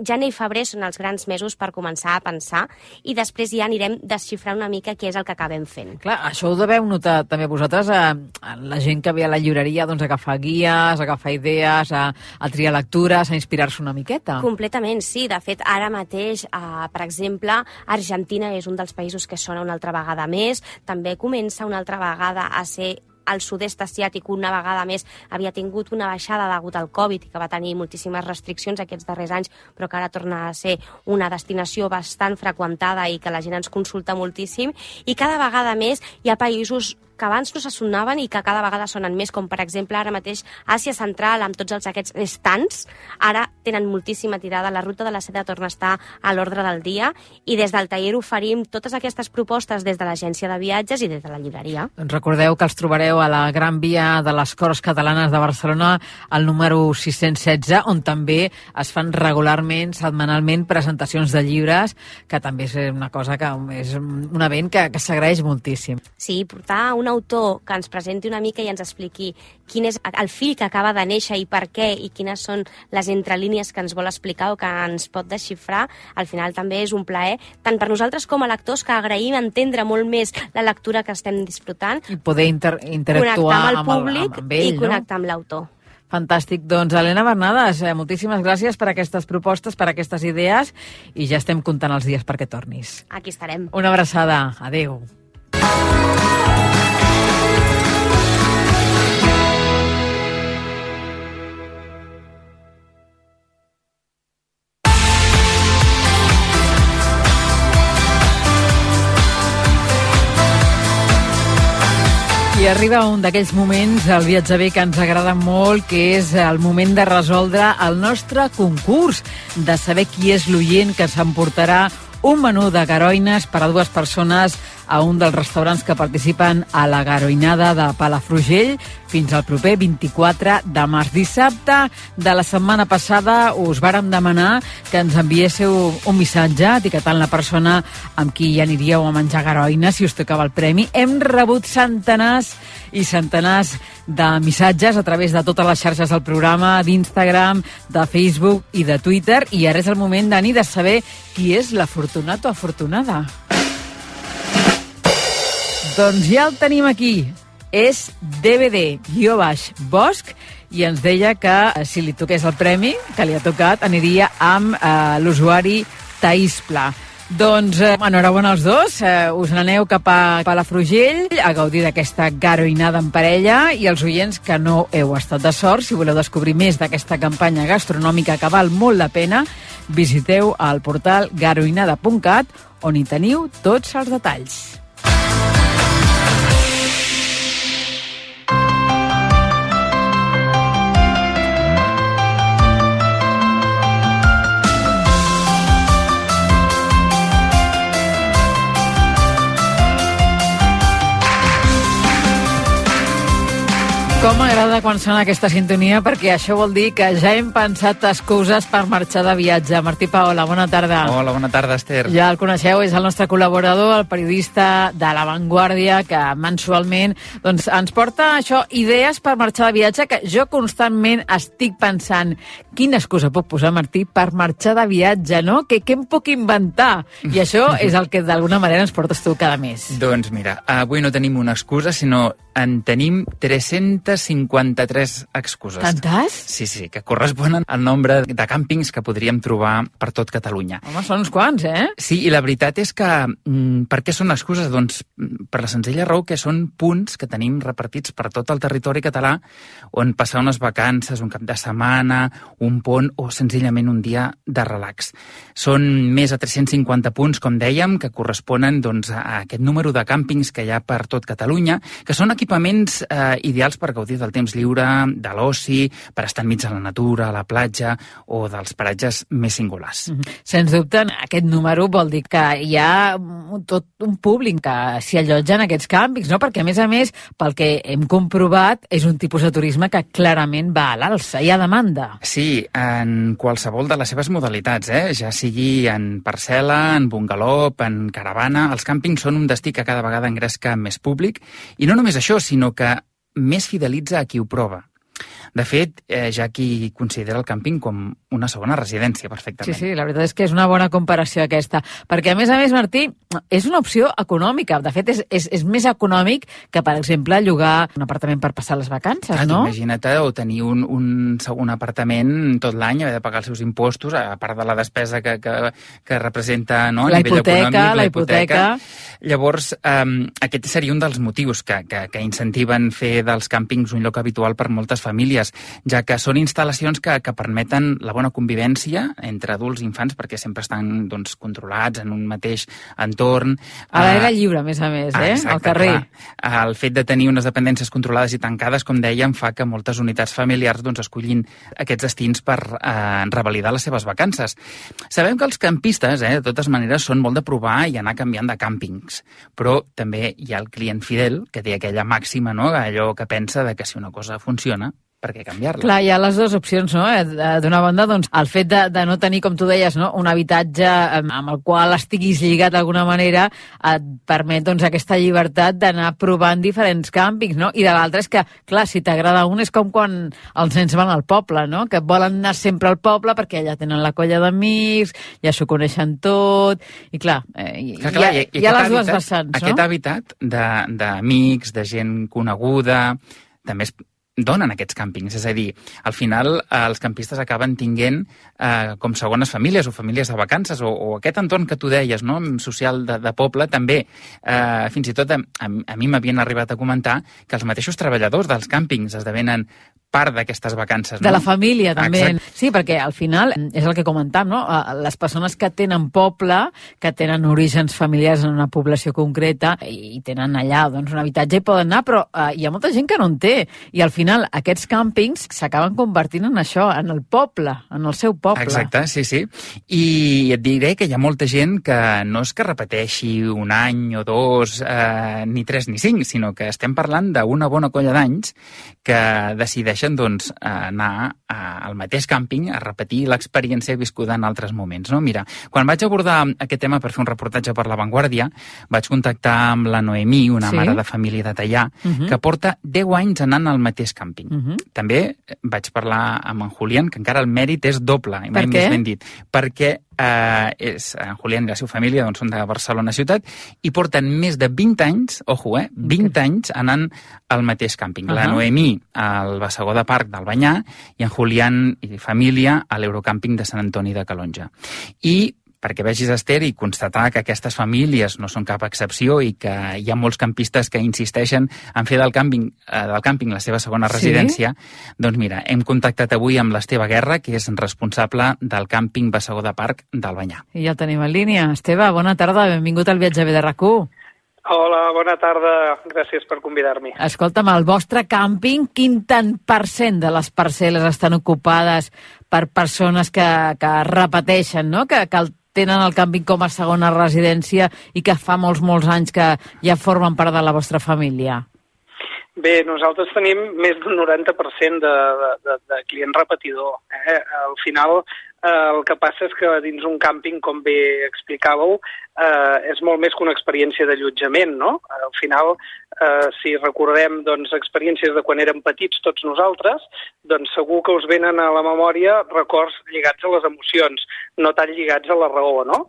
gener i febrer són els grans mesos per començar a pensar i després ja anirem desxifrant una mica què és el que acabem fent. Clar, això ho deveu notar també vosaltres, a la gent que ve a la llibreria doncs, a agafar guies, a agafar idees, a, a triar lectures, a inspirar-se una miqueta. Completament, sí. De fet, ara mateix, eh, per exemple, Argentina és un dels països que sona una altra vegada més, també comença una altra vegada a ser el sud-est asiàtic una vegada més havia tingut una baixada degut al Covid i que va tenir moltíssimes restriccions aquests darrers anys, però que ara torna a ser una destinació bastant freqüentada i que la gent ens consulta moltíssim. I cada vegada més hi ha països que abans no se sonaven i que cada vegada sonen més, com per exemple ara mateix Àsia Central amb tots els aquests estants, ara tenen moltíssima tirada, la ruta de la seda torna a estar a l'ordre del dia i des del taller oferim totes aquestes propostes des de l'agència de viatges i des de la llibreria. Doncs recordeu que els trobareu a la Gran Via de les Corts Catalanes de Barcelona, al número 616, on també es fan regularment, setmanalment, presentacions de llibres, que també és una cosa que és un event que, que s'agraeix moltíssim. Sí, portar una autor que ens presenti una mica i ens expliqui quin és el fill que acaba de néixer i per què i quines són les entrelínies que ens vol explicar o que ens pot desxifrar, al final també és un plaer, tant per nosaltres com a lectors, que agraïm entendre molt més la lectura que estem disfrutant. I poder inter interactuar amb el públic amb, amb ell, i connectar amb l'autor. Fantàstic. Doncs, Helena Bernades, eh, moltíssimes gràcies per aquestes propostes, per aquestes idees, i ja estem comptant els dies perquè tornis. Aquí estarem. Una abraçada. Adéu. I arriba un d'aquells moments al viatge bé que ens agrada molt, que és el moment de resoldre el nostre concurs, de saber qui és l'oient que s'emportarà un menú de garoines per a dues persones a un dels restaurants que participen a la garoinada de Palafrugell fins al proper 24 de març. Dissabte de la setmana passada us vàrem demanar que ens enviéssiu un missatge etiquetant la persona amb qui hi aniríeu a menjar garoines si us tocava el premi. Hem rebut centenars i centenars de missatges a través de totes les xarxes del programa, d'Instagram, de Facebook i de Twitter. I ara és el moment, Dani, de saber qui és l'afortunat o afortunada. Doncs ja el tenim aquí. És DVD, guió baix, Bosch, i ens deia que eh, si li toqués el premi, que li ha tocat, aniria amb eh, l'usuari Taís Pla. Doncs, eh, enhorabona als dos. Eh, us n'aneu cap a Palafrugell a gaudir d'aquesta garoïnada en parella i els oients que no heu estat de sort, si voleu descobrir més d'aquesta campanya gastronòmica que val molt la pena, visiteu el portal garoïnada.cat on hi teniu tots els detalls. Com m'agrada quan sona aquesta sintonia, perquè això vol dir que ja hem pensat excuses per marxar de viatge. Martí Paola, bona tarda. Hola, bona tarda, Esther. Ja el coneixeu, és el nostre col·laborador, el periodista de La Vanguardia, que mensualment doncs, ens porta això, idees per marxar de viatge, que jo constantment estic pensant quina excusa puc posar, Martí, per marxar de viatge, no? Què, què em puc inventar? I això <laughs> és el que d'alguna manera ens portes tu cada mes. Doncs mira, avui no tenim una excusa, sinó en tenim 353 excuses. Tantes? Sí, sí, que corresponen al nombre de càmpings que podríem trobar per tot Catalunya. Home, són uns quants, eh? Sí, i la veritat és que mm, per què són excuses? Doncs mm, per la senzilla raó que són punts que tenim repartits per tot el territori català on passar unes vacances, un cap de setmana, un pont o senzillament un dia de relax. Són més de 350 punts, com dèiem, que corresponen doncs, a aquest número de càmpings que hi ha per tot Catalunya, que són equipaments eh, ideals per gaudir del temps lliure, de l'oci, per estar enmig de la natura, a la platja o dels paratges més singulars. Mm -hmm. Sens dubte, aquest número vol dir que hi ha tot un públic que s'hi allotja en aquests càmpings, no? perquè a més a més, pel que hem comprovat, és un tipus de turisme que clarament va a l'alça, hi ha demanda. Sí, en qualsevol de les seves modalitats, eh? ja sigui en parcel·la, en bungalop, en caravana, els càmpings són un destí que cada vegada engresca més públic, i no només això, sinó que més fidelitza a qui ho prova. De fet, eh, ja qui considera el càmping com una segona residència, perfectament. Sí, sí, la veritat és que és una bona comparació aquesta. Perquè, a més a més, Martí, és una opció econòmica. De fet, és, és, és més econòmic que, per exemple, llogar un apartament per passar les vacances, ah, no? Imagina't, o tenir un, un segon apartament tot l'any, haver de pagar els seus impostos, a part de la despesa que, que, que representa no, a la nivell hipoteca, econòmic, la hipoteca. Llavors, eh, aquest seria un dels motius que, que, que incentiven fer dels càmpings un lloc habitual per moltes famílies, ja que són instal·lacions que, que permeten la bona convivència entre adults i infants perquè sempre estan doncs, controlats en un mateix entorn. A l'aire lliure, a més a més, eh? Exacte, al carrer. Clar. El fet de tenir unes dependències controlades i tancades, com dèiem, fa que moltes unitats familiars doncs, escollin aquests destins per eh, revalidar les seves vacances. Sabem que els campistes, eh, de totes maneres, són molt de provar i anar canviant de càmpings, però també hi ha el client fidel, que té aquella màxima, no? allò que pensa de que si una cosa funciona, per què canviar-la? Clar, hi ha les dues opcions, no? Eh, d'una banda, doncs, el fet de, de no tenir, com tu deies, no? un habitatge amb el qual estiguis lligat d'alguna manera et permet doncs, aquesta llibertat d'anar provant diferents càmpings, no? I de l'altra és que, clar, si t'agrada un és com quan els nens van al poble, no? Que volen anar sempre al poble perquè allà tenen la colla d'amics, ja s'ho coneixen tot, i clar, eh, clar, clar hi, ha, hi ha les dues vessants, no? Aquest habitat d'amics, de, de gent coneguda, també és donen aquests càmpings. És a dir, al final eh, els campistes acaben tinguent eh, com segones famílies o famílies de vacances o, o aquest entorn que tu deies, no? social de, de poble, també. Eh, fins i tot a, a, a mi m'havien arribat a comentar que els mateixos treballadors dels càmpings esdevenen part d'aquestes vacances. No? De la família, també. Exacte. Sí, perquè al final és el que comentam, no? Les persones que tenen poble, que tenen orígens familiars en una població concreta i tenen allà doncs, un habitatge i poden anar, però eh, hi ha molta gent que no en té. I al final aquests càmpings s'acaben convertint en això, en el poble, en el seu poble. Exacte, sí, sí. I et diré que hi ha molta gent que no és que repeteixi un any o dos, eh, ni tres ni cinc, sinó que estem parlant d'una bona colla d'anys que decideixen doncs, anar al mateix càmping a repetir l'experiència viscuda en altres moments. No? Mira, quan vaig abordar aquest tema per fer un reportatge per La Vanguardia, vaig contactar amb la Noemí, una Sí. mare de família de Tallà, Mhm. que porta 10 anys anant al mateix càmping. Mhm. També vaig parlar amb en Julián, que encara el mèrit és doble, i mai Per més ben dit, perquè eh, és, en Julián i la seva família doncs, són de Barcelona ciutat i porten més de 20 anys, ojo, eh, 20 anys anant al mateix càmping. La Ahà. Noemí al Bassagó de Parc del Banyà i en Julián i família a l'Eurocàmping de Sant Antoni de Calonja. I perquè vegis, Esther, i constatar que aquestes famílies no són cap excepció i que hi ha molts campistes que insisteixen en fer del càmping, eh, del càmping la seva segona residència, sí? doncs mira, hem contactat avui amb l'Esteve Guerra, que és responsable del càmping Bassegó de Parc del Banyà. I ja el tenim en línia. Esteve, bona tarda, benvingut al viatge de rac Hola, bona tarda, gràcies per convidar-me. Escolta'm, el vostre càmping, quin tant per cent de les parcel·les estan ocupades per persones que, que repeteixen, no? que, que el tenen el càmping com a segona residència i que fa molts, molts anys que ja formen part de la vostra família? Bé, nosaltres tenim més d'un 90% de, de, de client repetidor. Eh? Al final, eh, el que passa és que dins un càmping, com bé explicàveu, eh, és molt més que una experiència d'allotjament, no? Al final, eh, si recordem doncs, experiències de quan érem petits tots nosaltres, doncs segur que us venen a la memòria records lligats a les emocions, no tan lligats a la raó, no?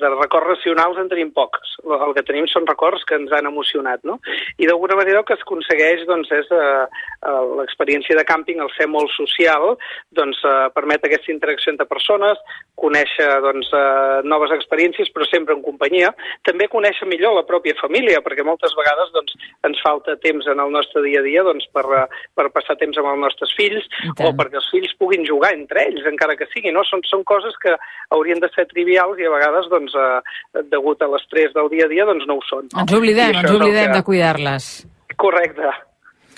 De records racionals en tenim pocs. El que tenim són records que ens han emocionat, no? I d'alguna manera el que es aconsegueix doncs, és eh, eh, l'experiència de càmping, el ser molt social, doncs eh, permet aquesta interacció entre persones, conèixer doncs, eh, noves experiències, però sempre en companyia. També conèixer millor la pròpia família, perquè moltes vegades doncs, ens falta temps en el nostre dia a dia doncs, per, eh, per passar temps amb els nostres fills o perquè els fills puguin jugar entre ells, encara que sigui. No? Són, són coses que haurien de ser trivials i a vegades, doncs, eh, degut a l'estrès del dia a dia, doncs no ho són. No? Ens oblidem, ens oblidem que... de cuidar-les. Correcte.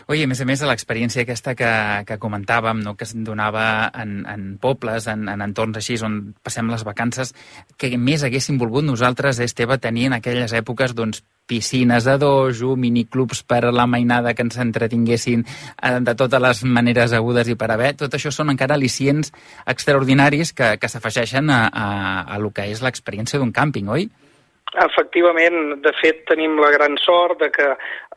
Oi, a més a més, l'experiència aquesta que, que comentàvem, no, que es donava en, en pobles, en, en entorns així, on passem les vacances, que més haguéssim volgut nosaltres, Esteve, tenir en aquelles èpoques doncs, piscines de dojo, miniclubs per a la mainada que ens entretinguessin eh, de totes les maneres agudes i per haver. Tot això són encara al·licients extraordinaris que, que s'afegeixen a, a, a lo que és l'experiència d'un càmping, oi? Efectivament, de fet tenim la gran sort de que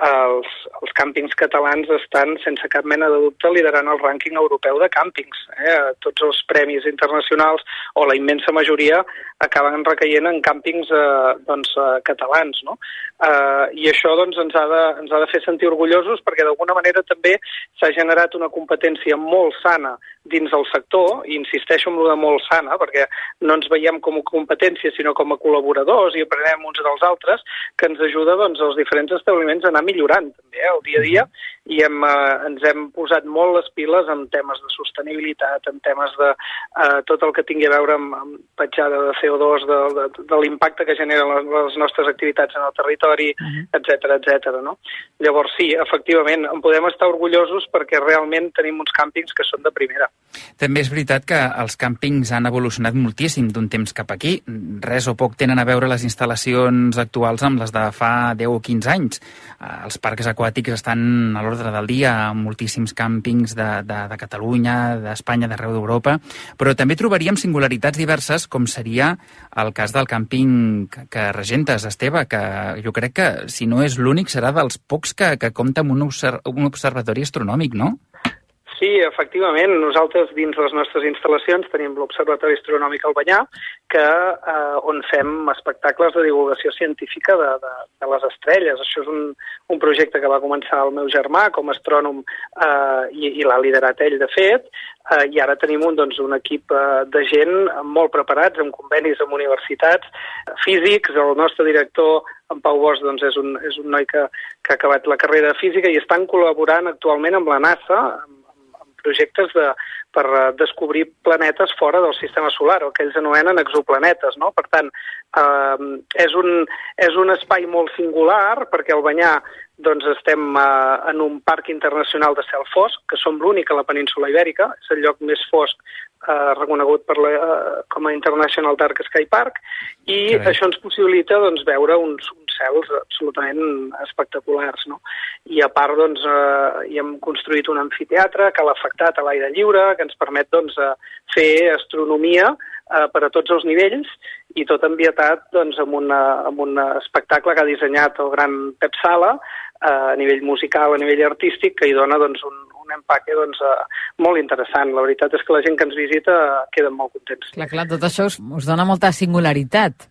els, els càmpings catalans estan, sense cap mena de dubte, liderant el rànquing europeu de càmpings. Eh? Tots els premis internacionals, o la immensa majoria, acaben recaient en càmpings eh, doncs, eh, catalans. No? Eh, I això doncs, ens, ha de, ens ha de fer sentir orgullosos perquè d'alguna manera també s'ha generat una competència molt sana dins del sector, i insisteixo en lo de molt sana, perquè no ens veiem com a competència, sinó com a col·laboradors i aprenem uns dels altres, que ens ajuda doncs, els diferents establiments a anar millorant també eh, el dia a dia i hem, eh, ens hem posat molt les piles en temes de sostenibilitat, en temes de eh, tot el que tingui a veure amb, amb petjada de CO2, de, de, de l'impacte que generen les, les nostres activitats en el territori, etc uh -huh. etc. no? Llavors sí, efectivament, en podem estar orgullosos perquè realment tenim uns càmpings que són de primera. També és veritat que els càmpings han evolucionat moltíssim d'un temps cap aquí. Res o poc tenen a veure les instal·lacions actuals amb les de fa 10 o 15 anys. Eh, els parcs aquàtics estan a l'ordre del dia a moltíssims càmpings de, de, de Catalunya, d'Espanya, d'arreu d'Europa, però també trobaríem singularitats diverses, com seria el cas del càmping que, que regentes, Esteve, que jo crec que, si no és l'únic, serà dels pocs que, que compta amb un, observ un observatori astronòmic, no? Sí, efectivament. Nosaltres dins les nostres instal·lacions tenim l'Observatori Astronòmic al Banyà, que, eh, on fem espectacles de divulgació científica de, de, de les estrelles. Això és un, un projecte que va començar el meu germà com a astrònom eh, i, i l'ha liderat ell, de fet, eh, i ara tenim un, doncs, un equip eh, de gent molt preparats, amb convenis amb universitats, físics, el nostre director en Pau Bosch doncs, és, un, és un noi que, que ha acabat la carrera de física i estan col·laborant actualment amb la NASA, amb projectes de, per eh, descobrir planetes fora del sistema solar, el que ells anomenen exoplanetes. No? Per tant, eh, és, un, és un espai molt singular perquè al Banyà doncs estem eh, en un parc internacional de cel fosc, que som l'únic a la península ibèrica, és el lloc més fosc eh, reconegut per la, eh, com a International Dark Sky Park, i Carai. això ens possibilita doncs, veure uns, uns cels absolutament espectaculars. No? I a part doncs, eh, hi hem construït un amfiteatre que l'ha afectat a l'aire lliure, que ens permet doncs, eh, fer astronomia eh, per a tots els nivells i tot ambietat doncs, amb, una, amb un espectacle que ha dissenyat el gran Pep Sala eh, a nivell musical, a nivell artístic, que hi dona doncs, un, un empaque doncs, uh, molt interessant. La veritat és que la gent que ens visita queda molt contents. Clar, clar, tot això us, us dona molta singularitat.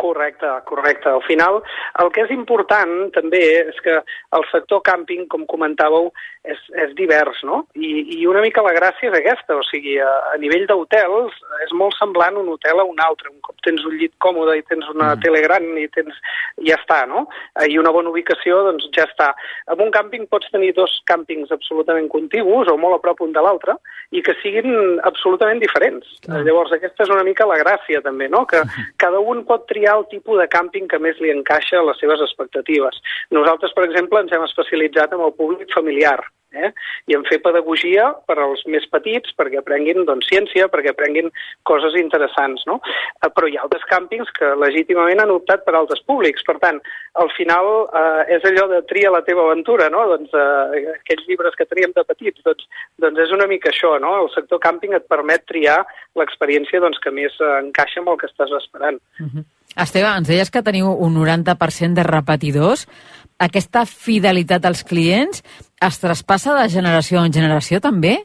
Correcte, correcte. Al final, el que és important també és que el sector càmping, com comentàveu, és, és divers, no? I, I una mica la gràcia és aquesta, o sigui, a, a nivell d'hotels és molt semblant un hotel a un altre. Un cop tens un llit còmode i tens una mm. tele gran i tens... ja està, no? I una bona ubicació, doncs ja està. En un càmping pots tenir dos càmpings absolutament contigus o molt a prop un de l'altre i que siguin absolutament diferents. Mm. Llavors, aquesta és una mica la gràcia, també, no? Que <laughs> cada un pot triar el tipus de càmping que més li encaixa a les seves expectatives. Nosaltres, per exemple, ens hem especialitzat en el públic familiar eh? i en fer pedagogia per als més petits perquè aprenguin doncs, ciència, perquè aprenguin coses interessants. No? Eh, però hi ha altres càmpings que legítimament han optat per altres públics. Per tant, al final eh, és allò de tria la teva aventura, no? doncs, eh, aquells llibres que teníem de petits, doncs, doncs és una mica això. No? El sector càmping et permet triar l'experiència doncs, que més encaixa amb el que estàs esperant. Uh -huh. Esteve, ens deies que teniu un 90% de repetidors. Aquesta fidelitat als clients es traspassa de generació en generació també?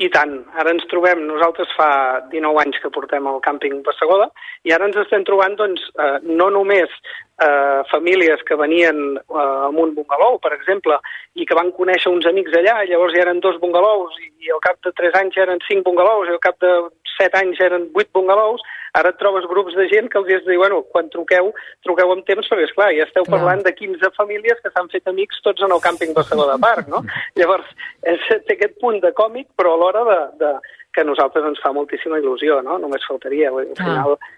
I tant. Ara ens trobem, nosaltres fa 19 anys que portem el càmping Bassegoda, i ara ens estem trobant, doncs, eh, no només eh, famílies que venien eh, amb un bungalou, per exemple, i que van conèixer uns amics allà, llavors ja eren dos bungalous, i, i al cap de 3 anys ja eren 5 bungalous, i al cap de 7 anys eren 8 bungalous, ara et trobes grups de gent que els has de dir, bueno, quan truqueu, truqueu amb temps, perquè, esclar, ja esteu clar. parlant de 15 famílies que s'han fet amics tots en el càmping de Segó de Parc, no? <laughs> Llavors, és, té aquest punt de còmic, però alhora de, de, que a nosaltres ens fa moltíssima il·lusió, no? Només faltaria. Al final, ah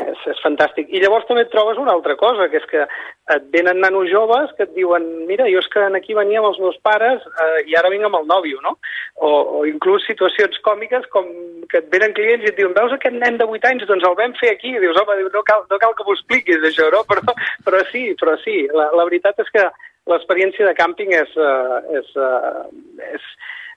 és, és fantàstic. I llavors també et trobes una altra cosa, que és que et venen nanos joves que et diuen mira, jo és que aquí venia amb els meus pares eh, i ara vinc amb el nòvio, no? O, o inclús situacions còmiques com que et venen clients i et diuen veus aquest nen de 8 anys? Doncs el vam fer aquí. I dius, home, no cal, no cal que m'ho expliquis això, no? <laughs> Però, però sí, però sí. La, la veritat és que l'experiència de càmping és, uh, és, uh, és,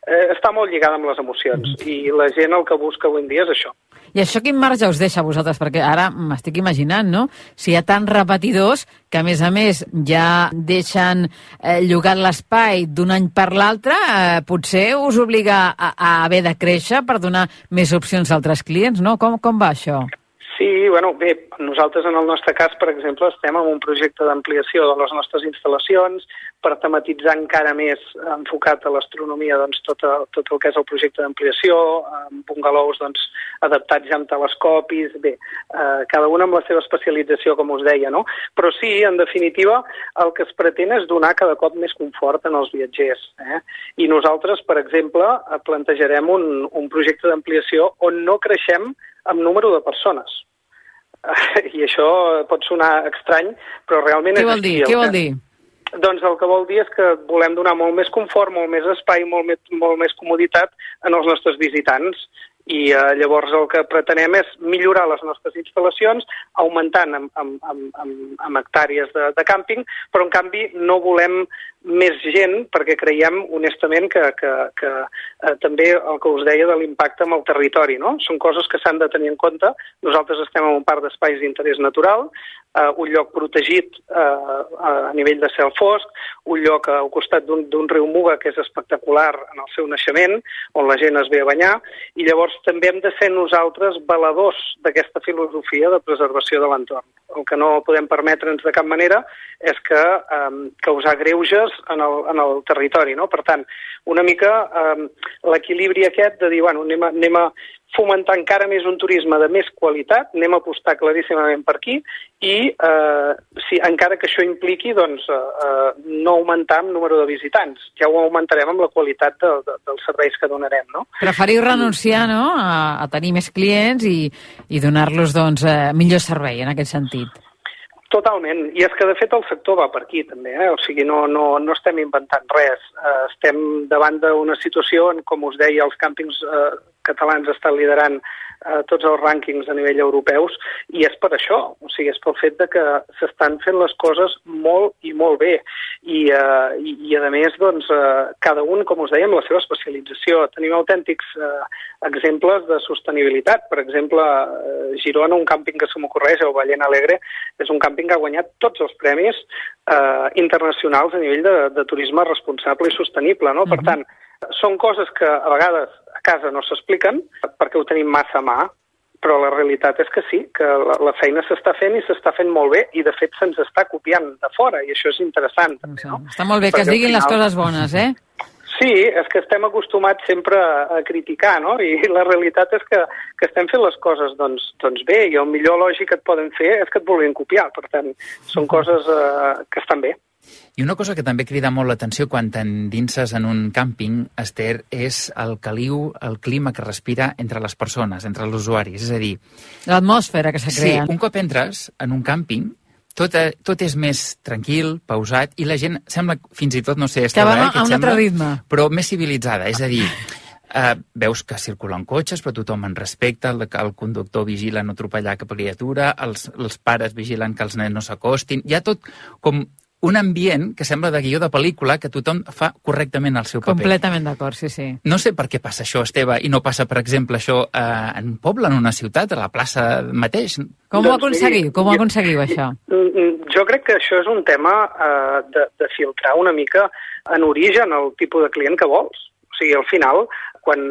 eh, està molt lligada amb les emocions i la gent el que busca avui en dia és això. I això quin marge us deixa a vosaltres? Perquè ara m'estic imaginant, no? Si hi ha tants repetidors que, a més a més, ja deixen eh, llogat l'espai d'un any per l'altre, eh, potser us obliga a, a haver de créixer per donar més opcions a altres clients, no? Com, com va això? Sí, bueno, bé, nosaltres en el nostre cas, per exemple, estem en un projecte d'ampliació de les nostres instal·lacions per tematitzar encara més enfocat a l'astronomia doncs, tot, el, tot el que és el projecte d'ampliació, amb bungalous doncs, adaptats ja amb telescopis, bé, eh, cada una amb la seva especialització, com us deia, no? Però sí, en definitiva, el que es pretén és donar cada cop més confort en els viatgers. Eh? I nosaltres, per exemple, plantejarem un, un projecte d'ampliació on no creixem amb número de persones. <laughs> I això pot sonar estrany, però realment Què vol dir? Què vol dir? Doncs el que vol dir és que volem donar molt més confort, molt més espai, molt més, molt més comoditat en els nostres visitants i eh, llavors el que pretenem és millorar les nostres instal·lacions, augmentant amb, amb, amb, amb, amb hectàrees de, de càmping, però en canvi no volem més gent perquè creiem honestament que, que, que eh, també el que us deia de l'impacte amb el territori. No? Són coses que s'han de tenir en compte. Nosaltres estem en un parc d'espais d'interès natural, eh, un lloc protegit eh, a nivell de cel fosc, un lloc al costat d'un riu Muga que és espectacular en el seu naixement, on la gent es ve a banyar, i llavors també hem de ser nosaltres valedors d'aquesta filosofia de preservació de l'entorn. El que no podem permetre'ns de cap manera és que eh, causar greuges en el, en el territori. No? Per tant, una mica eh, l'equilibri aquest de dir, bueno, anem a, anem a fomentar encara més un turisme de més qualitat, anem a apostar claríssimament per aquí, i eh, si, encara que això impliqui doncs, eh, eh, no augmentar el número de visitants, ja ho augmentarem amb la qualitat de, de, dels serveis que donarem. No? Preferiu renunciar no, a, a tenir més clients i, i donar-los doncs, eh, millor servei en aquest sentit. Totalment, i és que de fet el sector va per aquí també, eh? o sigui, no, no, no estem inventant res, eh, estem davant d'una situació en, com us deia, els càmpings eh, catalans estan liderant eh, tots els rànquings a nivell europeus i és per això, o sigui, és pel fet de que s'estan fent les coses molt i molt bé i, eh, i, i a més, doncs, eh, cada un, com us dèiem, la seva especialització. Tenim autèntics eh, exemples de sostenibilitat. Per exemple, eh, Girona, un càmping que se m'ocorreix, el Vallent Alegre, és un càmping que ha guanyat tots els premis eh, internacionals a nivell de, de turisme responsable i sostenible. No? Per tant, són coses que a vegades a casa no s'expliquen perquè ho tenim massa a mà, però la realitat és que sí, que la, la feina s'està fent i s'està fent molt bé i de fet se'ns està copiant de fora i això és interessant. També, no? Està molt bé que es diguin final... les coses bones, eh? Sí, és que estem acostumats sempre a, a criticar, no? I la realitat és que, que estem fent les coses doncs, doncs bé i el millor lògic que et poden fer és que et vulguin copiar. Per tant, són coses eh, que estan bé. I una cosa que també crida molt l'atenció quan t'endinses en un càmping, Esther, és el caliu, el clima que respira entre les persones, entre els usuaris. És a dir... L'atmosfera que se crea. Sí, un cop entres en un càmping, tot, eh, tot és més tranquil, pausat, i la gent sembla fins i tot, no sé, Esther, que va eh, a un sembla, altre ritme. Però més civilitzada, és a dir, Uh, veus que circulen cotxes, però tothom en respecta, el, el conductor vigila no atropellar cap criatura, els, els pares vigilen que els nens no s'acostin. Hi ha tot com un ambient que sembla de guió de pel·lícula que tothom fa correctament el seu paper. Completament d'acord, sí, sí. No sé per què passa això, Esteve, i no passa, per exemple, això eh, en un poble, en una ciutat, a la plaça mateix. Com doncs, ho aconseguiu? Com ho aconseguiu, això? Mm, mm, jo crec que això és un tema eh, de, de filtrar una mica en origen el tipus de client que vols. O sigui, al final, quan,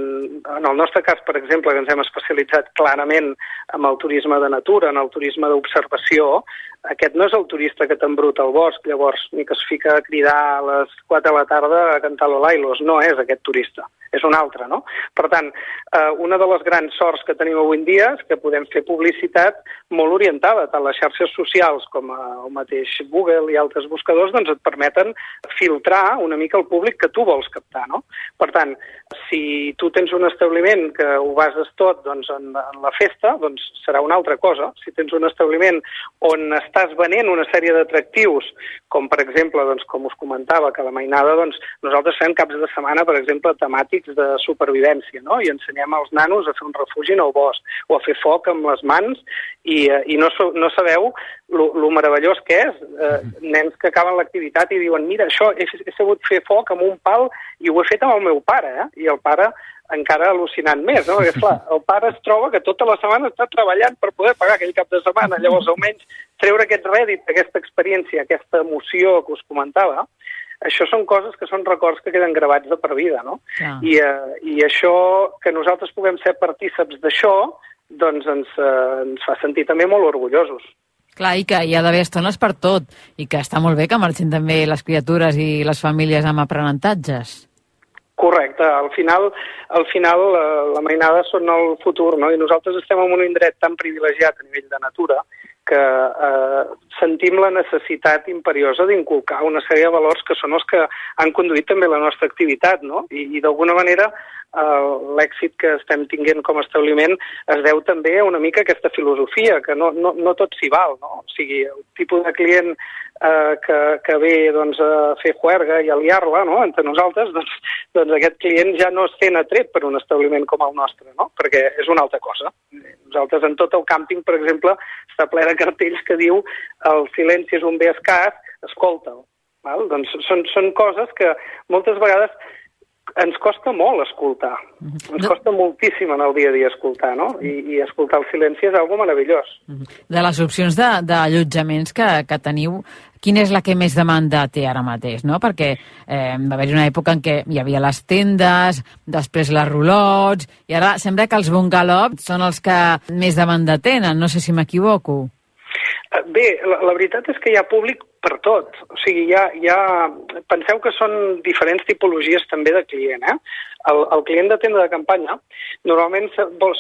en el nostre cas, per exemple, que ens hem especialitzat clarament en el turisme de natura, en el turisme d'observació, aquest no és el turista que t'embruta al bosc, llavors, ni que es fica a cridar a les 4 de la tarda a cantar l'Olailos. No és aquest turista, és un altre, no? Per tant, eh, una de les grans sorts que tenim avui en dia és que podem fer publicitat molt orientada, tant les xarxes socials com el mateix Google i altres buscadors doncs et permeten filtrar una mica el públic que tu vols captar, no? Per tant, si tu tens un establiment que ho bases tot doncs, en, en la festa, doncs serà una altra cosa. Si tens un establiment on estàs venent una sèrie d'atractius, com per exemple, doncs, com us comentava, que la mainada, doncs, nosaltres fem caps de setmana, per exemple, temàtics de supervivència, no? i ensenyem als nanos a fer un refugi en el bosc, o a fer foc amb les mans, i, eh, i no, no sabeu lo meravellós que és. Eh, nens que acaben l'activitat i diuen, mira, això, he, he sabut fer foc amb un pal i ho he fet amb el meu pare, eh? i el pare encara al·lucinant més, no? Perquè, clar, el pare es troba que tota la setmana està treballant per poder pagar aquell cap de setmana, llavors almenys treure aquest rèdit, aquesta experiència, aquesta emoció que us comentava, això són coses que són records que queden gravats de per vida, no? Ja. I, eh, I això, que nosaltres puguem ser partíceps d'això, doncs ens, eh, ens fa sentir també molt orgullosos. Clar, i que hi ha d'haver estones per tot, i que està molt bé que marxin també les criatures i les famílies amb aprenentatges. Correcte, al final, al final la, la mainada són el futur, no? i nosaltres estem en un indret tan privilegiat a nivell de natura que eh, sentim la necessitat imperiosa d'inculcar una sèrie de valors que són els que han conduït també la nostra activitat, no? I, i d'alguna manera eh, l'èxit que estem tinguent com a establiment es deu també a una mica aquesta filosofia, que no, no, no tot s'hi val, no? O sigui, el tipus de client eh, que, que ve doncs, a fer juerga i a liar-la no? entre nosaltres, doncs, doncs aquest client ja no es sent atret per un establiment com el nostre, no? perquè és una altra cosa. Nosaltres en tot el càmping, per exemple, està ple de cartells que diu el silenci és un bé escàs, escolta'l. Val? Doncs són, són coses que moltes vegades ens costa molt escoltar. Ens costa moltíssim en el dia a dia escoltar, no? I, i escoltar el silenci és algo meravellós. De les opcions d'allotjaments que, que teniu, quina és la que més demanda té ara mateix, no? Perquè eh, va haver-hi una època en què hi havia les tendes, després les roulots, i ara sembla que els bungalows són els que més demanda tenen, no sé si m'equivoco. Eh, bé, la, la veritat és que hi ha públic per tot. O sigui, hi ha... Penseu que són diferents tipologies també de client, eh? El, el client de tenda de campanya normalment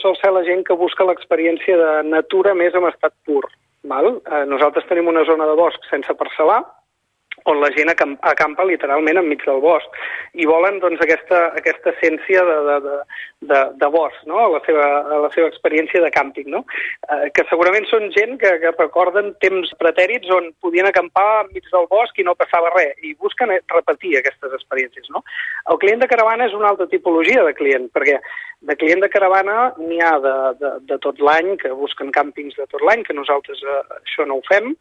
sol ser la gent que busca l'experiència de natura més en estat pur. Val? Eh, nosaltres tenim una zona de bosc sense parcel·lar, on la gent acampa literalment enmig del bosc i volen doncs, aquesta, aquesta essència de, de, de, de, de bosc, no? la seva, la seva experiència de càmping, no? eh, que segurament són gent que, que recorden temps pretèrits on podien acampar enmig del bosc i no passava res, i busquen repetir aquestes experiències. No? El client de caravana és una altra tipologia de client, perquè de client de caravana n'hi ha de, de, de tot l'any, que busquen càmpings de tot l'any, que nosaltres eh, això no ho fem,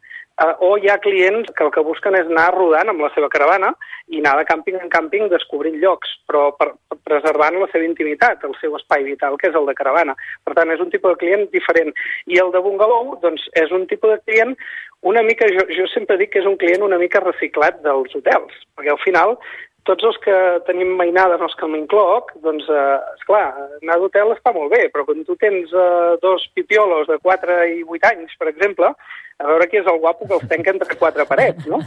eh, o hi ha clients que el que busquen és anar rodant amb la seva caravana i anar de càmping en càmping descobrint llocs, però per, per preservant la seva intimitat, el seu espai vital, que és el de caravana. Per tant, és un tipus de client diferent. I el de bungalow, doncs, és un tipus de client una mica, jo, jo sempre dic que és un client una mica reciclat dels hotels, perquè al final tots els que tenim mainada en els que m'incloc, doncs, eh, esclar, anar d'hotel està molt bé, però quan tu tens eh, dos pipiolos de 4 i 8 anys, per exemple, a veure qui és el guapo que els tenca entre quatre parets, no?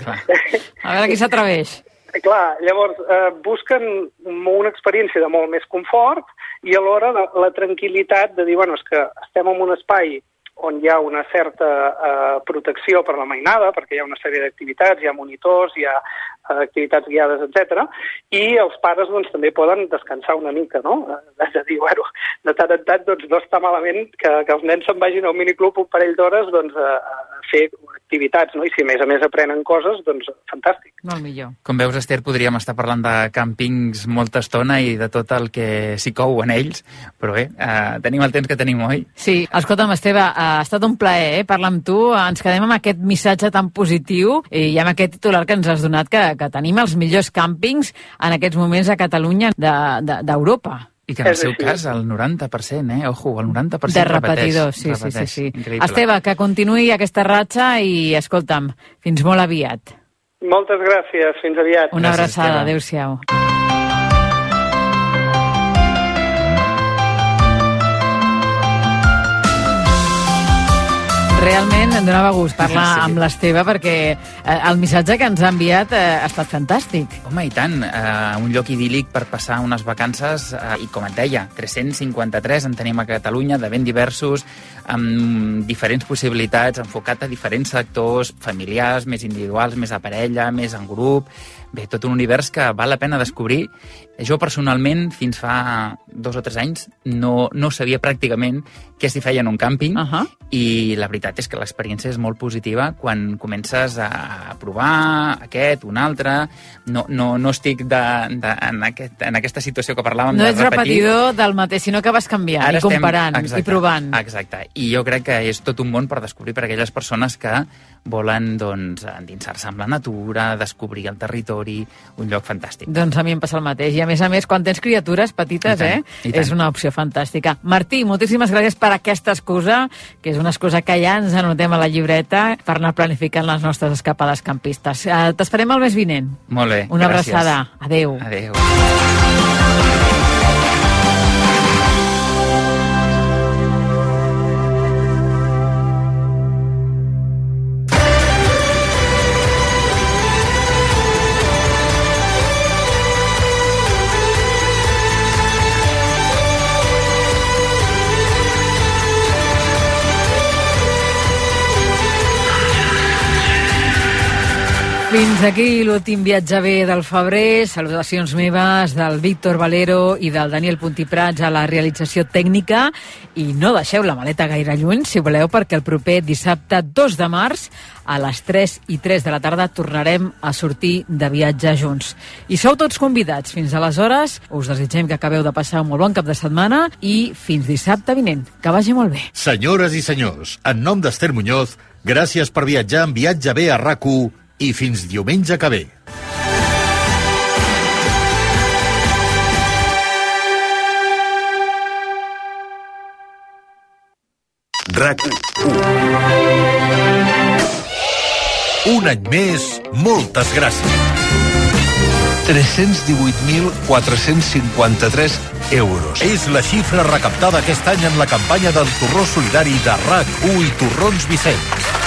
A veure qui s'atreveix. Clar, llavors eh, busquen una experiència de molt més confort i alhora la, la tranquil·litat de dir, bueno, és que estem en un espai on hi ha una certa eh, protecció per la mainada, perquè hi ha una sèrie d'activitats, hi ha monitors, hi ha eh, activitats guiades, etc. I els pares doncs, també poden descansar una mica, no? És a dir, bueno, de tant en tant doncs, no està malament que, que els nens se'n vagin al miniclub un parell d'hores doncs, a, a fer activitats, no? I si a més a més aprenen coses, doncs fantàstic. Molt millor. Com veus, Esther, podríem estar parlant de càmpings molta estona i de tot el que s'hi cou en ells, però bé, eh, tenim el temps que tenim, oi? Sí, escolta'm, Esteve, ha estat un plaer eh, parlar amb tu. Ens quedem amb aquest missatge tan positiu i amb aquest titular que ens has donat que, que tenim els millors càmpings en aquests moments a Catalunya d'Europa. De, i que en el seu cas el 90%, eh? Ojo, el 90% De repetidor, sí, repeteix. sí, sí, sí. Increïble. Esteve, que continuï aquesta ratxa i, escolta'm, fins molt aviat. Moltes gràcies, fins aviat. Una Gràcies, abraçada, adéu-siau. Realment em donava gust parlar Sí. amb l'Esteve perquè eh, el missatge que ens ha enviat eh, ha estat fantàstic. Home, i tant, eh, un lloc idíl·lic per passar unes vacances, eh, i com et deia, 353 en tenim a Catalunya, de ben diversos, amb diferents possibilitats, enfocat a diferents sectors, familiars, més individuals, més a parella, més en grup, bé, tot un univers que val la pena descobrir. Jo personalment, fins fa dos o tres anys, no, no sabia pràcticament què s'hi feia en un càmping, Uh -huh. i la veritat és que l'experiència és molt positiva quan comences a provar aquest, un altre. No, no, no estic de, de, en, aquest, en aquesta situació que parlàvem No de ets repetir. repetidor del mateix, sinó que vas canviant Ara i comparant estem, i provant. Exacte. I jo crec que és tot un món per descobrir per aquelles persones que volen doncs, endinsar-se amb la natura, descobrir el territori, un lloc fantàstic. Doncs a mi em passa el mateix. I a més a més, quan tens criatures petites, tant, eh, és una opció fantàstica. Martí, moltíssimes gràcies per aquesta excusa, que és una excusa que ja ens anotem a la llibreta per anar planificant les nostres escapades campistes. Eh, T'esperem el mes vinent. Molt bé, Una gràcies. abraçada. Adeu. Adéu. Fins aquí l'últim viatge bé del febrer. Salutacions meves del Víctor Valero i del Daniel Puntiprats a la realització tècnica. I no deixeu la maleta gaire lluny, si voleu, perquè el proper dissabte 2 de març a les 3 i 3 de la tarda tornarem a sortir de viatge junts. I sou tots convidats. Fins aleshores, us desitgem que acabeu de passar un molt bon cap de setmana i fins dissabte vinent. Que vagi molt bé. Senyores i senyors, en nom d'Ester Muñoz, gràcies per viatjar en Viatge B a rac i fins diumenge que ve. RAC 1 Un any més, moltes gràcies. 318.453 euros. És la xifra recaptada aquest any en la campanya del torró solidari de RAC1 i Torrons Vicenç.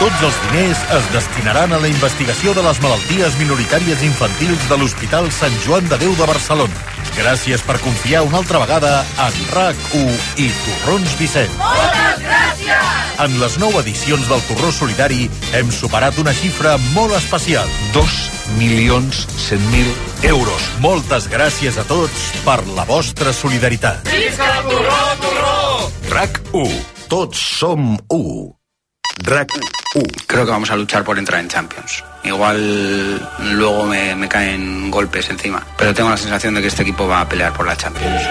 Tots els diners es destinaran a la investigació de les malalties minoritàries infantils de l'Hospital Sant Joan de Déu de Barcelona. Gràcies per confiar una altra vegada en RAC1 i Torrons Vicent. Moltes gràcies! En les nou edicions del Torró Solidari hem superat una xifra molt especial. 2 milions 100 mil euros. Moltes gràcies a tots per la vostra solidaritat. Visca el Torró, Torró! RAC 1. Tots som 1. RAC 1. Uh, creo que vamos a luchar por entrar en Champions. Igual luego me, me, caen golpes encima, pero tengo la sensación de que este equipo va a pelear por la Champions.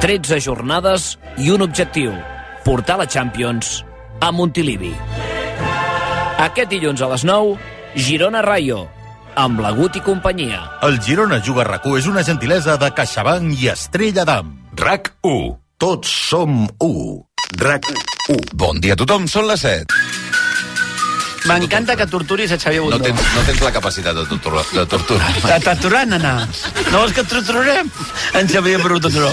13 jornades i un objectiu, portar la Champions a Montilivi. Aquest dilluns a les 9, Girona Rayo, amb l'Agut i companyia. El Girona Juga rac és una gentilesa de CaixaBank i Estrella d'Am. RAC 1. Tots som 1 u. RAC1. Bon dia a tothom, són les 7. M'encanta que torturis a Xavier Bundó. No tens, no tens la capacitat de, tortura, de torturar. De torturar, nana. No vols que et torturarem? En Xavier Bundó.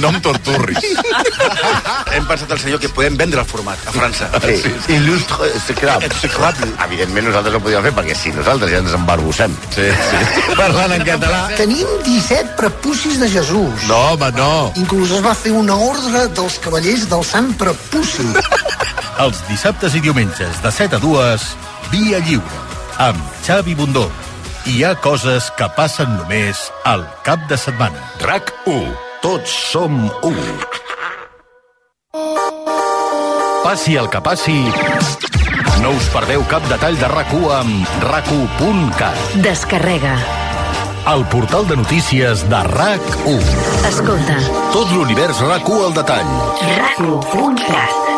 No em torturris. Hem pensat al senyor que podem vendre el format a França. Sí, sí. il·lustre. Execrable. Evidentment nosaltres no podíem fer, perquè si nosaltres ja ens embarbussem. Sí, sí. <laughs> Parlant en català. Tenim 17 prepucis de Jesús. No, home, no. Inclús es va fer una ordre dels cavallers del Sant Prepuci. Els dissabtes i diumenges de 7 a 2, Via Lliure, amb Xavi Bundó. Hi ha coses que passen només al cap de setmana. RAC 1. Tots som u. Passi el que passi, no us perdeu cap detall de RAC1 amb rac1.cat. Descarrega. El portal de notícies de RAC1. Escolta. Tot l'univers RAC1 al detall. RAC1.cat